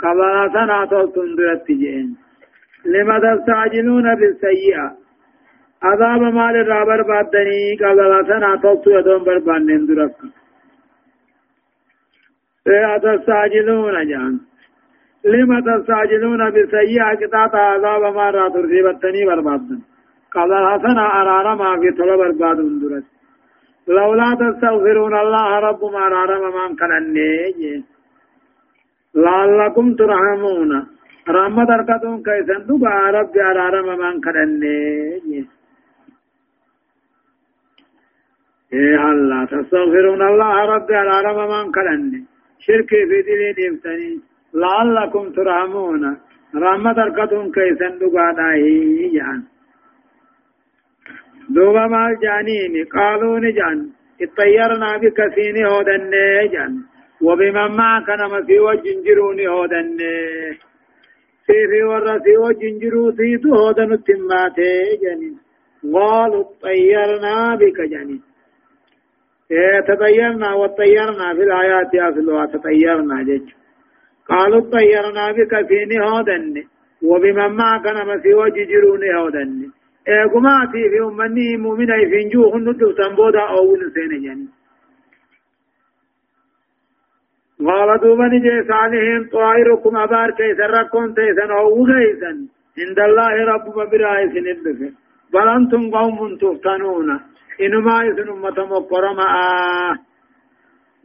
قبل سنة تندرت جئين لما تستعجلون بالسيئة. عذاب مال الرابر بادني قبل سنة تلتو يدون بربان نندرك إيه تستعجلون جان. لما تستعجلون بسيئة كتاب عذاب ما را ترسيبتني بربادن. قبل سنة أرار ما في طلب برباد اندرت لولا تستغفرون الله رب ما أرار ما كان لعلكم ترحمون. رحمة دركتون كيسن دبا رب أرارم من كرني إيه الله تستغفرون الله رب أرارم من كرني شرك في دلين إبتني لعلكم ترحمون. رحمة دركتون كيسن دبا داهي جان دوبا مال جانين قالوا نجان اطيرنا بكثير هودن جان. وبمن معك نما في وجه جروني هودن في في ورا في وجه جروتي هودن التماتي جنين قالوا طيرنا بك إيه تطيرنا وطيرنا في الآيات أصلها تطيرنا جج قالوا طيرنا بك فيني هودن وبمن معك نما في وجه جروني هودن قماتي في أمني مؤمنة في نجوه النجو تنبودا أول سنة جنين قال دوبا نجي صالحين طائركم أبار كيسا ركون تيسا أو كيسا عند الله رب برأيس ندف بل أنتم قوم تفتنون. إنما يسن أمة مقرمة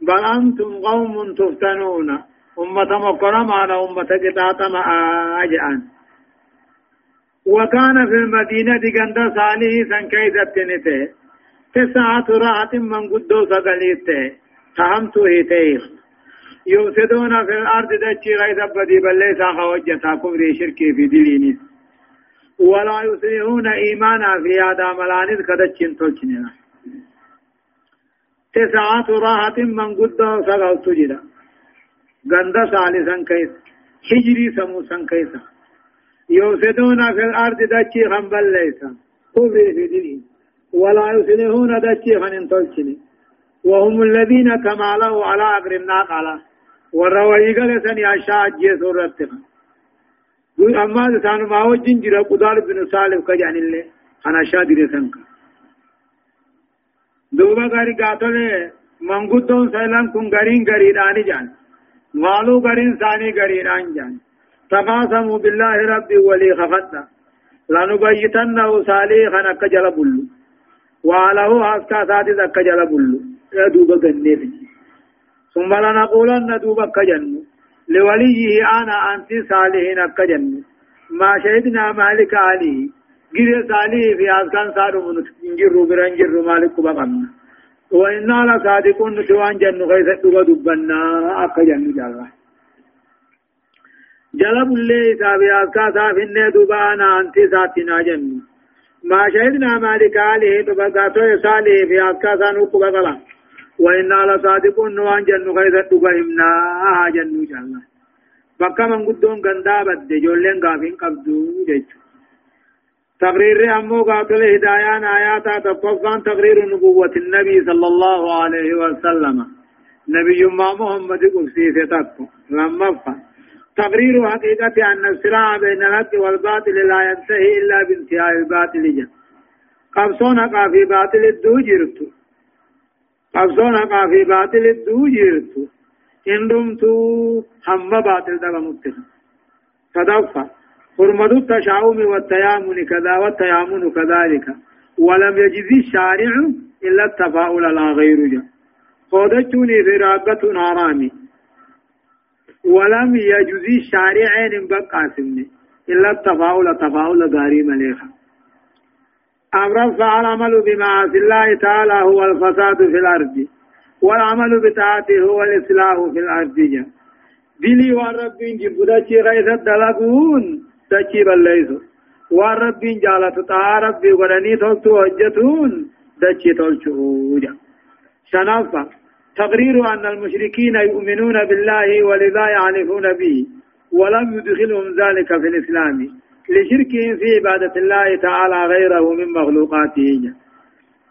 بل أنتم قوم تفتنون. أمة مقرمة أمة قطاطمة أجعان. وكان في المدينة قند صالح سن كيسا تنته تسعة راحة من قدوس قليته فهمتو هيتيخ يفسدون في الأرض دچي غيث بدي بل ليس خوجتا كفر شركي في دلينيس. ولا يصلحون إيمانا في هذا ملانيس كدچين تلچننا تسعة راحة من قد سغلت جدا غند ثالثا كيس حجري سموسا كيسا يفسدون في الأرض دچي خنبل ليس كفر في دلين ولا يصلحون دچي خنن تلچني وهم الذين كمالوا على أقر الناقلة وروي قال سني عشاء جي سورتنا أما سانو ما وجين جرا قدار بن صالح كجان الله أنا شادي رسنك. دوبا غاري قاتله منغوتون سيلان كون غارين غريداني جان. مالو غارين ثاني غريدان جان. تقاسموا بالله ربي ولي خفتا. لنبيتنه صالحا كجل بلو. وعله حسكا سادس كجل بلو. دوبا غنيفي. ثم لنقولن دوبا كجن لوليه أنا أنت صالحين كجن ما شهدنا مالك عليه غير صالح في أذكان صار من انجر برنجر مالك بقمنا وإنا لصادقون سوان جن غيث دبنا أكجن جالله جلب اللي سابي أذكا سافن دوبا أنا أنت ساتنا جن. ما شهدنا مالك دوبا قاتو صالح في أذكا سانوك بقلا وإنا لصادقون وان جنو خيث تقهمنا جنو جالا بكا من قدون غندا بد جولين غافين قبدو جيجو تقرير أمو قاتل هدايان آياتا تقفان تقرير نبوة النبي صلى الله عليه وسلم. نبي ما محمد قبسي ستاكو لما فا تقرير حقيقة أن الصراع بين الحق والباطل لا ينتهي إلا بانتهاء الباطل جا قبصون قافي باطل الدو جرتو. قبضون حقا في باطل الدو جيرتو إن دمتو هم باطل دبا مبتنا صدفة حرمة التشاؤم والتيامن كذا والتيامن كذلك ولم يجزي الشارع إلا التفاؤل لا غير جا خودتوني في راقة نارامي ولم يجزي الشارع إن بقى سمني إلا التفاؤل تفاؤل غاري مليخا أمرا فالعمل بمعاصي الله تعالى هو الفساد في الأرض والعمل بطاعته هو الإصلاح في الأرض. دلي والرب جبدا شي غيث الدلقون تشي بليسو والرب جالت ربي ولني تلتو هجتون دشي تلتو شنفة تقرير أن المشركين يؤمنون بالله ولذا يعرفون به ولم يدخلهم ذلك في الإسلام. لشركهم في عبادة الله تعالى غيره من مخلوقاته.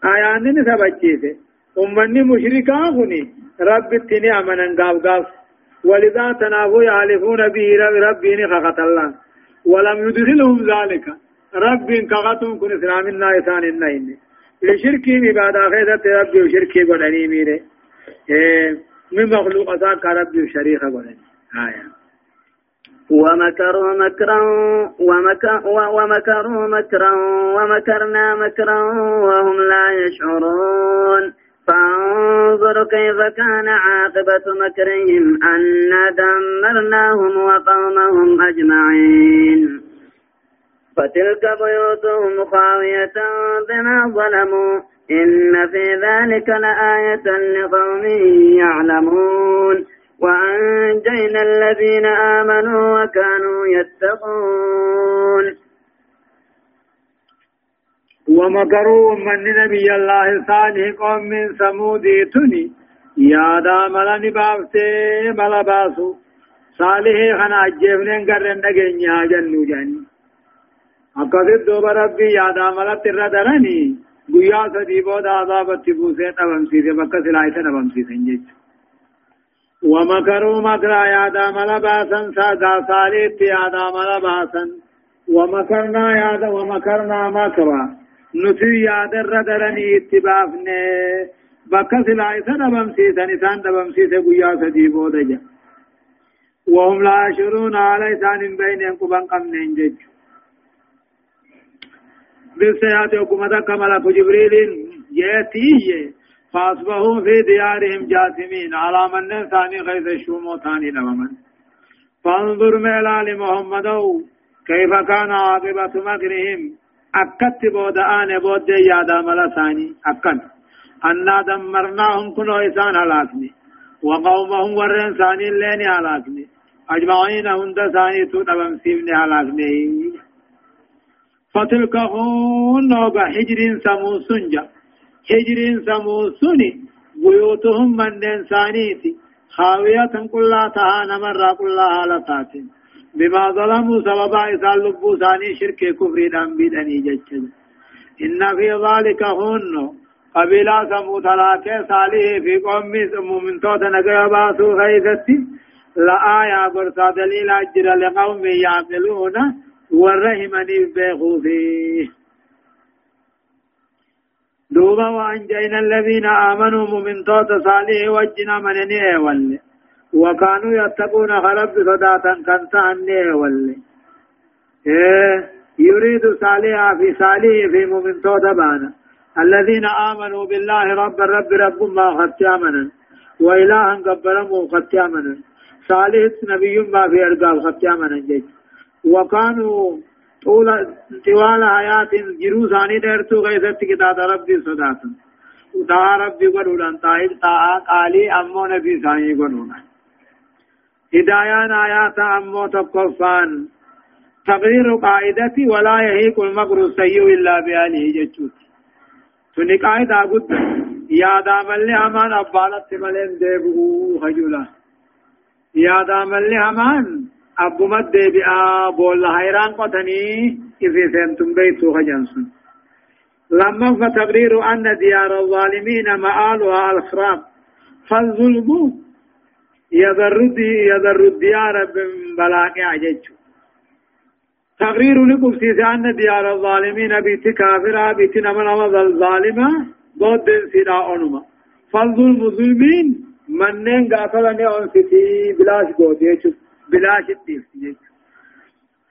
آيان نسبتشيسه أمني مشركا هني. رب التني أمنا قاف قاف. ولذا تنافوا يعرفون به رب ربي خخت الله. ولم يدخلهم ذلك. رب كغتهم كن إسلام النايسان النين لشركي عبادة خيزة ربي وشركي قدني ميري. إيه من مخلوق ذاك ربي وشريخ قدني آية. ومكروا مكرا ومكروا مكرا ومكرنا مكرا وهم لا يشعرون. فانظر كيف كان عاقبة مكرهم أنا دمرناهم وقومهم أجمعين. فتلك بيوتهم خاوية بما ظلموا. إن في ذلك لآية لقوم يعلمون. وأنجينا الذين آمنوا وكانوا يتقون. ومكروا من نبي الله صالح قوم من ثمود تني. يا دا ملا نبافته ملا باسو. صالح خنا اجبنن قرن دغنيا جنو جاني. اقصد دوب ربي يا دا ملا تر درني گویا سدی بود عذاب تبوسه تبم سیده بکا سلایت تبم سیده جچ ومكروا مكرا يا دا ملا باسن سادا صالح يا دا ملا باسن. ومكرنا يا دا ومكرنا مكرا نسي ياد الردرني اتبافني. بكا سلايسا دبمسيسا نسان دبمسيسا قيا سديبو دجا وهم لا يشرون على إسان بينهم قبان قمنين جج. بالسيئات حكومة كملك جبريل يأتيه فأصبحوا في ديارهم جاثمين على من ثاني غيث الشوم ثاني نممن فانظر ميلا لمحمد كيف كان عاقبة مكرهم. أكت بود آن بود يادا ملا ثاني أكن. أنا دمرناهم كنو إسان هلاكني وقومهم ورن ثاني اللين هلاكني أجمعين هند ثاني تو تبم سيبني هلاكني فتلك هون نوغا حجر سموسنجا حجر سموسني بيوتهم من دين ثانيتي خاوية كلها تهانا مرة كلها لتاتين بما ظلموا سببا إسان لبو ثاني شرك كفر دم بدني ججج إن في ذلك هن قبيلة سموت لاكي صالح في قوم من توت نقيا باسو غيثتي. لآية برسا دليل أجر لقوم يعملون ورحمني بيخو فيه دوبا وأنجينا الذين آمنوا من توت صالح وجنا من نيه والله وكانوا يتقون خرب صداتا كان تعني ولي إيه يريد صالحا في صالح في مؤمن بانا. الذين آمنوا بالله رب الرب رب ما خط آمنا وإلها قبلهم خط آمنا صالح نبي ما في أرقاب خط آمنا وكانوا طول طوال حياة جرو ثاني درتو غيثت كتاب ربي صداتا. دا ربي قدودان تايد تا قالي أمو نبي ثاني قدودان هدايان آيات أمو تقفان تغيير قاعدة ولا يهيق المكر السيء إلا بأهله جتشوت تني قاعدة قد يا دام اللي أمان أبالت ملين ديبه خجولا يا دام اللي أمان أبو مد ديبئا بول حيران قطني إذا سنتم بيتو خجنسون لما فتقرير أن ديار الظالمين مآلها الخراب فالظلم يذرد يذرد ديار بلاك عجج تقرير لكم سيسان ديار الظالمين بيت كافرة بيت نمن الظالمة بود سيدا أنما فالظلم ظلمين منن غافلني أن سيتي بلاش بود بلاش الديف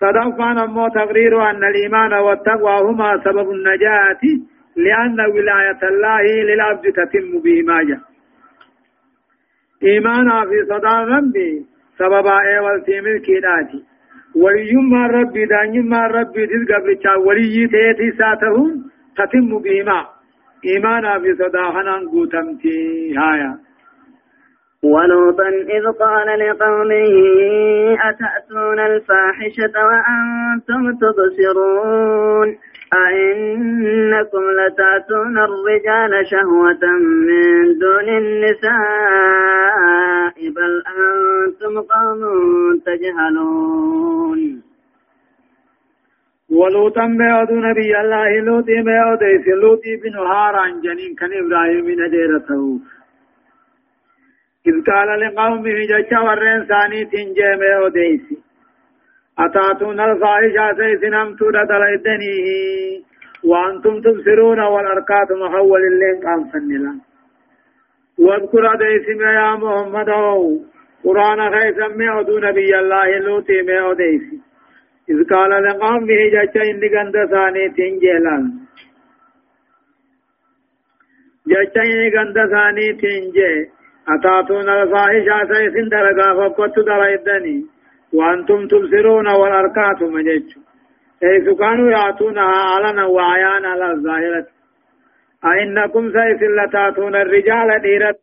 صدقان أمو تقرير أن الإيمان والتقوى هما سبب النجاة لأن ولاية الله للعبد تتم بهما. جاء إيمانا في صدا ربي سببا ايوال تيمل كيداتي وليما ربي دانيما ربي دل قبرچا ولي تيتي ساتهم تتم بهما. إيمانا في صدا حنان قوتمتي هايا. ولوطا إذ قال لقومه أتأتون الفاحشة وأنتم تبصرون؟ أئنكم لتأتون الرجال شهوة من دون النساء بل أنتم قوم تجهلون. ولوطا بيعدو نبي الله لوطي بيعديس لوطي بن هاران جنين كان إبراهيم نجيرته إذ قال لقومه ججا ورين ثاني تنجي بيعديس أتاتون الفاحشة سيسنم تودة دلائدنيه وأنتم تبصرون والأركات محول اللين قام فنلا. واذكر ديسم يا محمد. قرآن خيسا ميعدو نبي الله لوطي ميعديس إذ قال لقوم به جاچا إني غند ثاني تنجلان جاچا إني غند ثاني تنجي. أتاتون الفاحشة سيسن درقا فقط درائدني وأنتم تبصرون والأركات مجج حيث كانوا يأتونها علنا وعيانا على الظاهرة. أئنكم سيسن لتأتون الرجال ديرت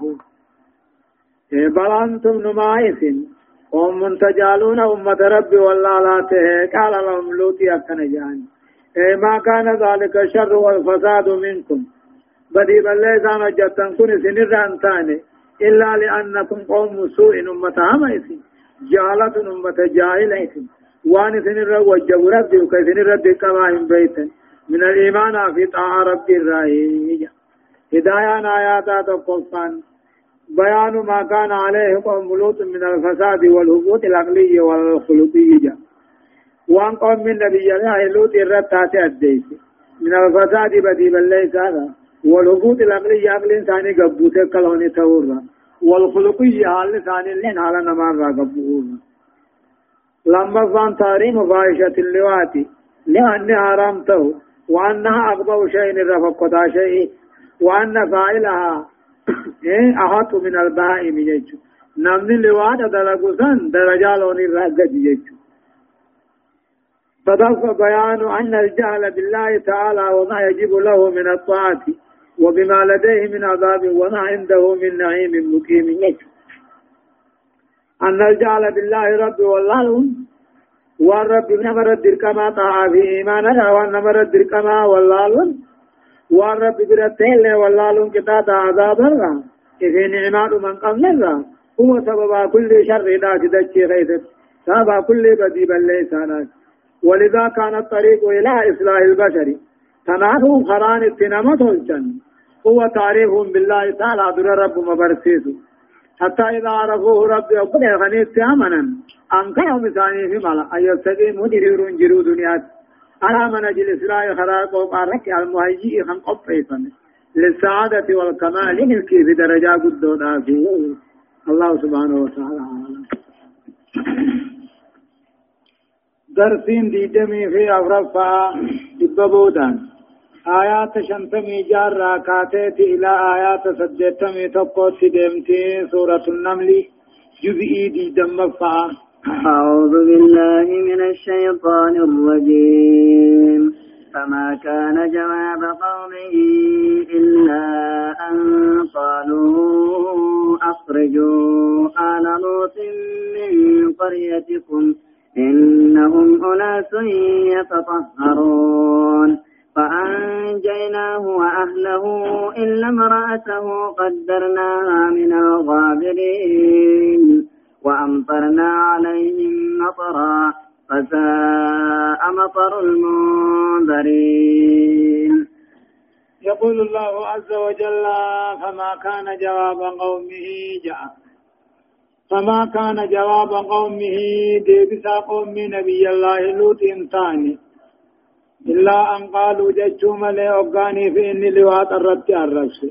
فو بل أنتم نمائس هم تجالون أمة ربي والله لا قال لهم لوتي أكن جاني. ما كان ذلك الشر والفساد منكم. بدي بل ليس جتن كن سنر أنتاني. إلا لأنكم قوم سوء أمة همئس جهالة أمة جاهلة وان سنر وجب ربي وكي سنر ربي كما بيتا من الإيمان في طاعة ربي الرأي هدايان آياتا تقفان. بيان ما كان عليه قوم لوط من الفساد والهبوط العقلي والخلقي وان قوم من نبي الله لوط الرتات أديس من الفساد بدي بليس هذا والهبوط العقلي عقل إنساني قبوته كلوني تورا والخلقي حال ثاني لين على نمار قبوه لما فان تاريم فاحشة اللواتي لأنها حرامته وأنها أقبض شيء رفقتا شيء وأن فاعلها أحط من البهائم يجو نمني لواد دلقسان درجالون الرقد يجو فضف بيان أن الجهل بالله تعالى وما يجب له من الطاعة وبما لديه من عذاب وما عنده من نعيم مقيم. أن الجهل بالله رب والله. والرب نمر الدركما طاعة في إيماننا ونمر الدركما والله. وان رب برته له والله كتاب عذاب الرا إذا نعمات من قبل هو سبب كل شر ذات دچي غيث سبب كل بدي بل لسانات ولذا كان الطريق إلى إصلاح البشر. تناهو خران التنمت الجن هو تعريف بالله تعالى در رب مبرسيس. حتى إذا عرفوه رب يقول غنيت أمنا أنكرهم ثاني في ملا أن يستقيموا دريرون جرو دنيات على منهج الإسراء خراق وقارك المهيجي خن قطيفا للسعادة والكمال ملكي في درجة قدونا فيه الله سبحانه وتعالى. درسين دي دمي في أغرفة دببودان آيات شنتمي جار راكاتت إلى آيات سجتمي تقوت دمتي سورة النمل جزئي دي دم فعا أعوذ بالله من الشيطان الرجيم فما كان جواب قومه إلا أن قالوا أخرجوا آل لوط من قريتكم إنهم أناس يتطهرون. فأنجيناه وأهله إلا امرأته قدرناها من الغابرين وأمطرنا عليهم مطرا فساء مطر المنذرين. يقول الله عز وجل فما كان جواب قومه جاء. فما كان جواب قومه ديبسا قوم نبي الله لوط انتاني إلا أن قالوا ججوم لي أبغاني في إني لوات الرد الرسل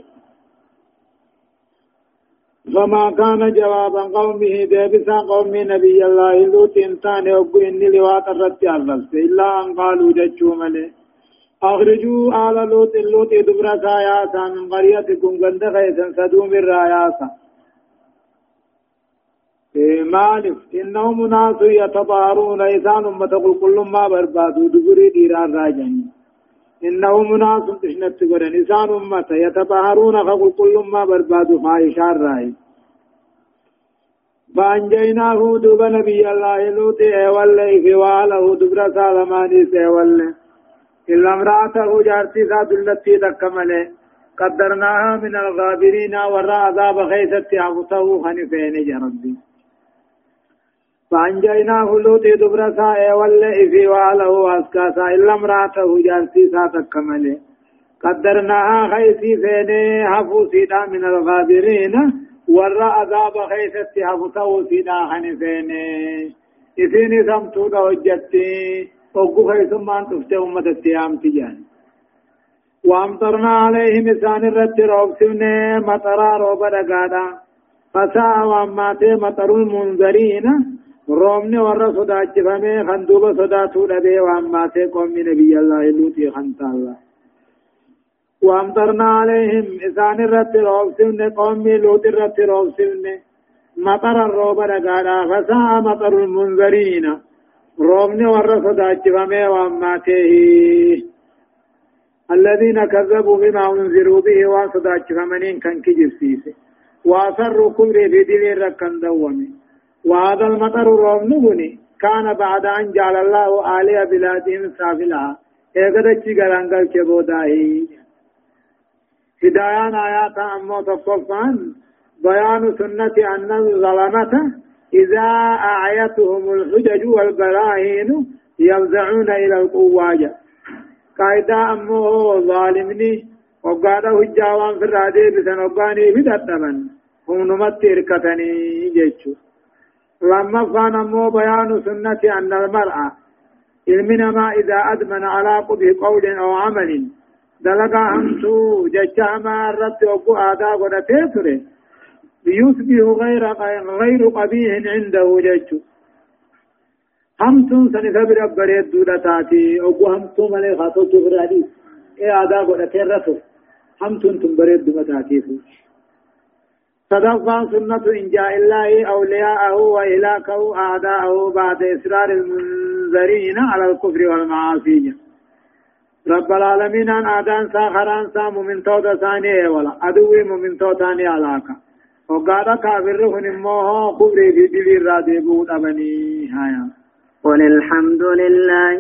فما كان جواب قومه ديبسا قوم نبي الله لوط انتان يوكو إني لوات الرد عرفت إلا أن قالوا جتشو ملي أخرجوا آل لوط لوط دبر ساياسا من قريتكم قند خيسا سدوم الراياسا. مالف إنهم ناس يتطهرون إنسان أمة كل ما بربادوا دبري ديران راجعين. إنهم ناس تشنت قرن إنسان أمة يتطهرون فقل كل ما بربادوا فايشان راي فأنجيناه دوب نبي الله لوط والله في واله دبر سالماني سيوله إلا امرأته جارتي ساد التي تكمله قدرناها من الغابرين وراء عذاب خيثت عبطه خنفين يا ربي. فأنجيناه لوطي دبر سائه واللئفي وعله واسكاسا إلا امراته جارسي ساتك ملي قدرناها خيسي فيني حفو سيدا من الغابرين وراء عذاب سيدا خنفين إذن سمتو دوجتي وقو خيثمان تفتي أمة التيام تجاني وامطرنا عليهم إسان الرد روبسون مطرا روبا دقادا فساء واماتي مطر المنذرين رومني ورى صدا جفمي خندوب صدا تولبي واماتي قوم نبي الله لوتي خنتا الله وامطرنا عليهم إسان الرد روبسون قوم لوت الرد روبسون مطر الروبا دقادا فساء مطر المنذرين رومني ورى صدا جفمي واماتي الذين كذبوا بما انذروا به وصداك فمنين كان كجرسيس واثروا كبر في وهذا المطر رومنوني كان بعد أن جعل الله آلية بلادهم سافلها. اغدت غرانغل كبوداهي هدايان آيات أمو تقفان بيان سنة أن الظلمة إذا أعيتهم الحجج والبراهين يفزعون إلى القواجة قاعدة أمو ظالمني. وقادا هجاوان في الرادي بسن وقاني بدتمن هم نمت إركتني جيتشو. لما فان أمو بيان سنة أن المرأة علمنا ما إذا أدمن على قبه قول أو عمل دلقا همسو ججا ما رت وقو آدا قد تيسره يصبح غير غير قبيح عنده جيتشو همتون سني خبر بريد دودا تاتي أو همتون ملي خاطو تغرادي اي آدا قد تيرتو همتون تم بريد دودا تاتي صدقا سنة إنجاء الله أولياءه وإلاكه أعداءه بعد إصرار المنذرين على الكفر والمعاصي. رب العالمين أن آدان ساخران سا ممن تودا ثاني ولا أدوي تودا ثاني علاقة. وقال كافر هنموه كفر في دليل رادي بود أبني قل الحمد لله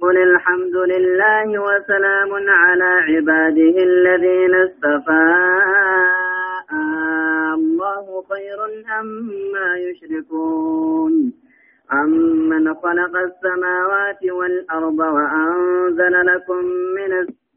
قل الحمد لله وسلام على عباده الذين اصطفى. خير أما يشركون أمن خلق السماوات والأرض وأنزل لكم من السماء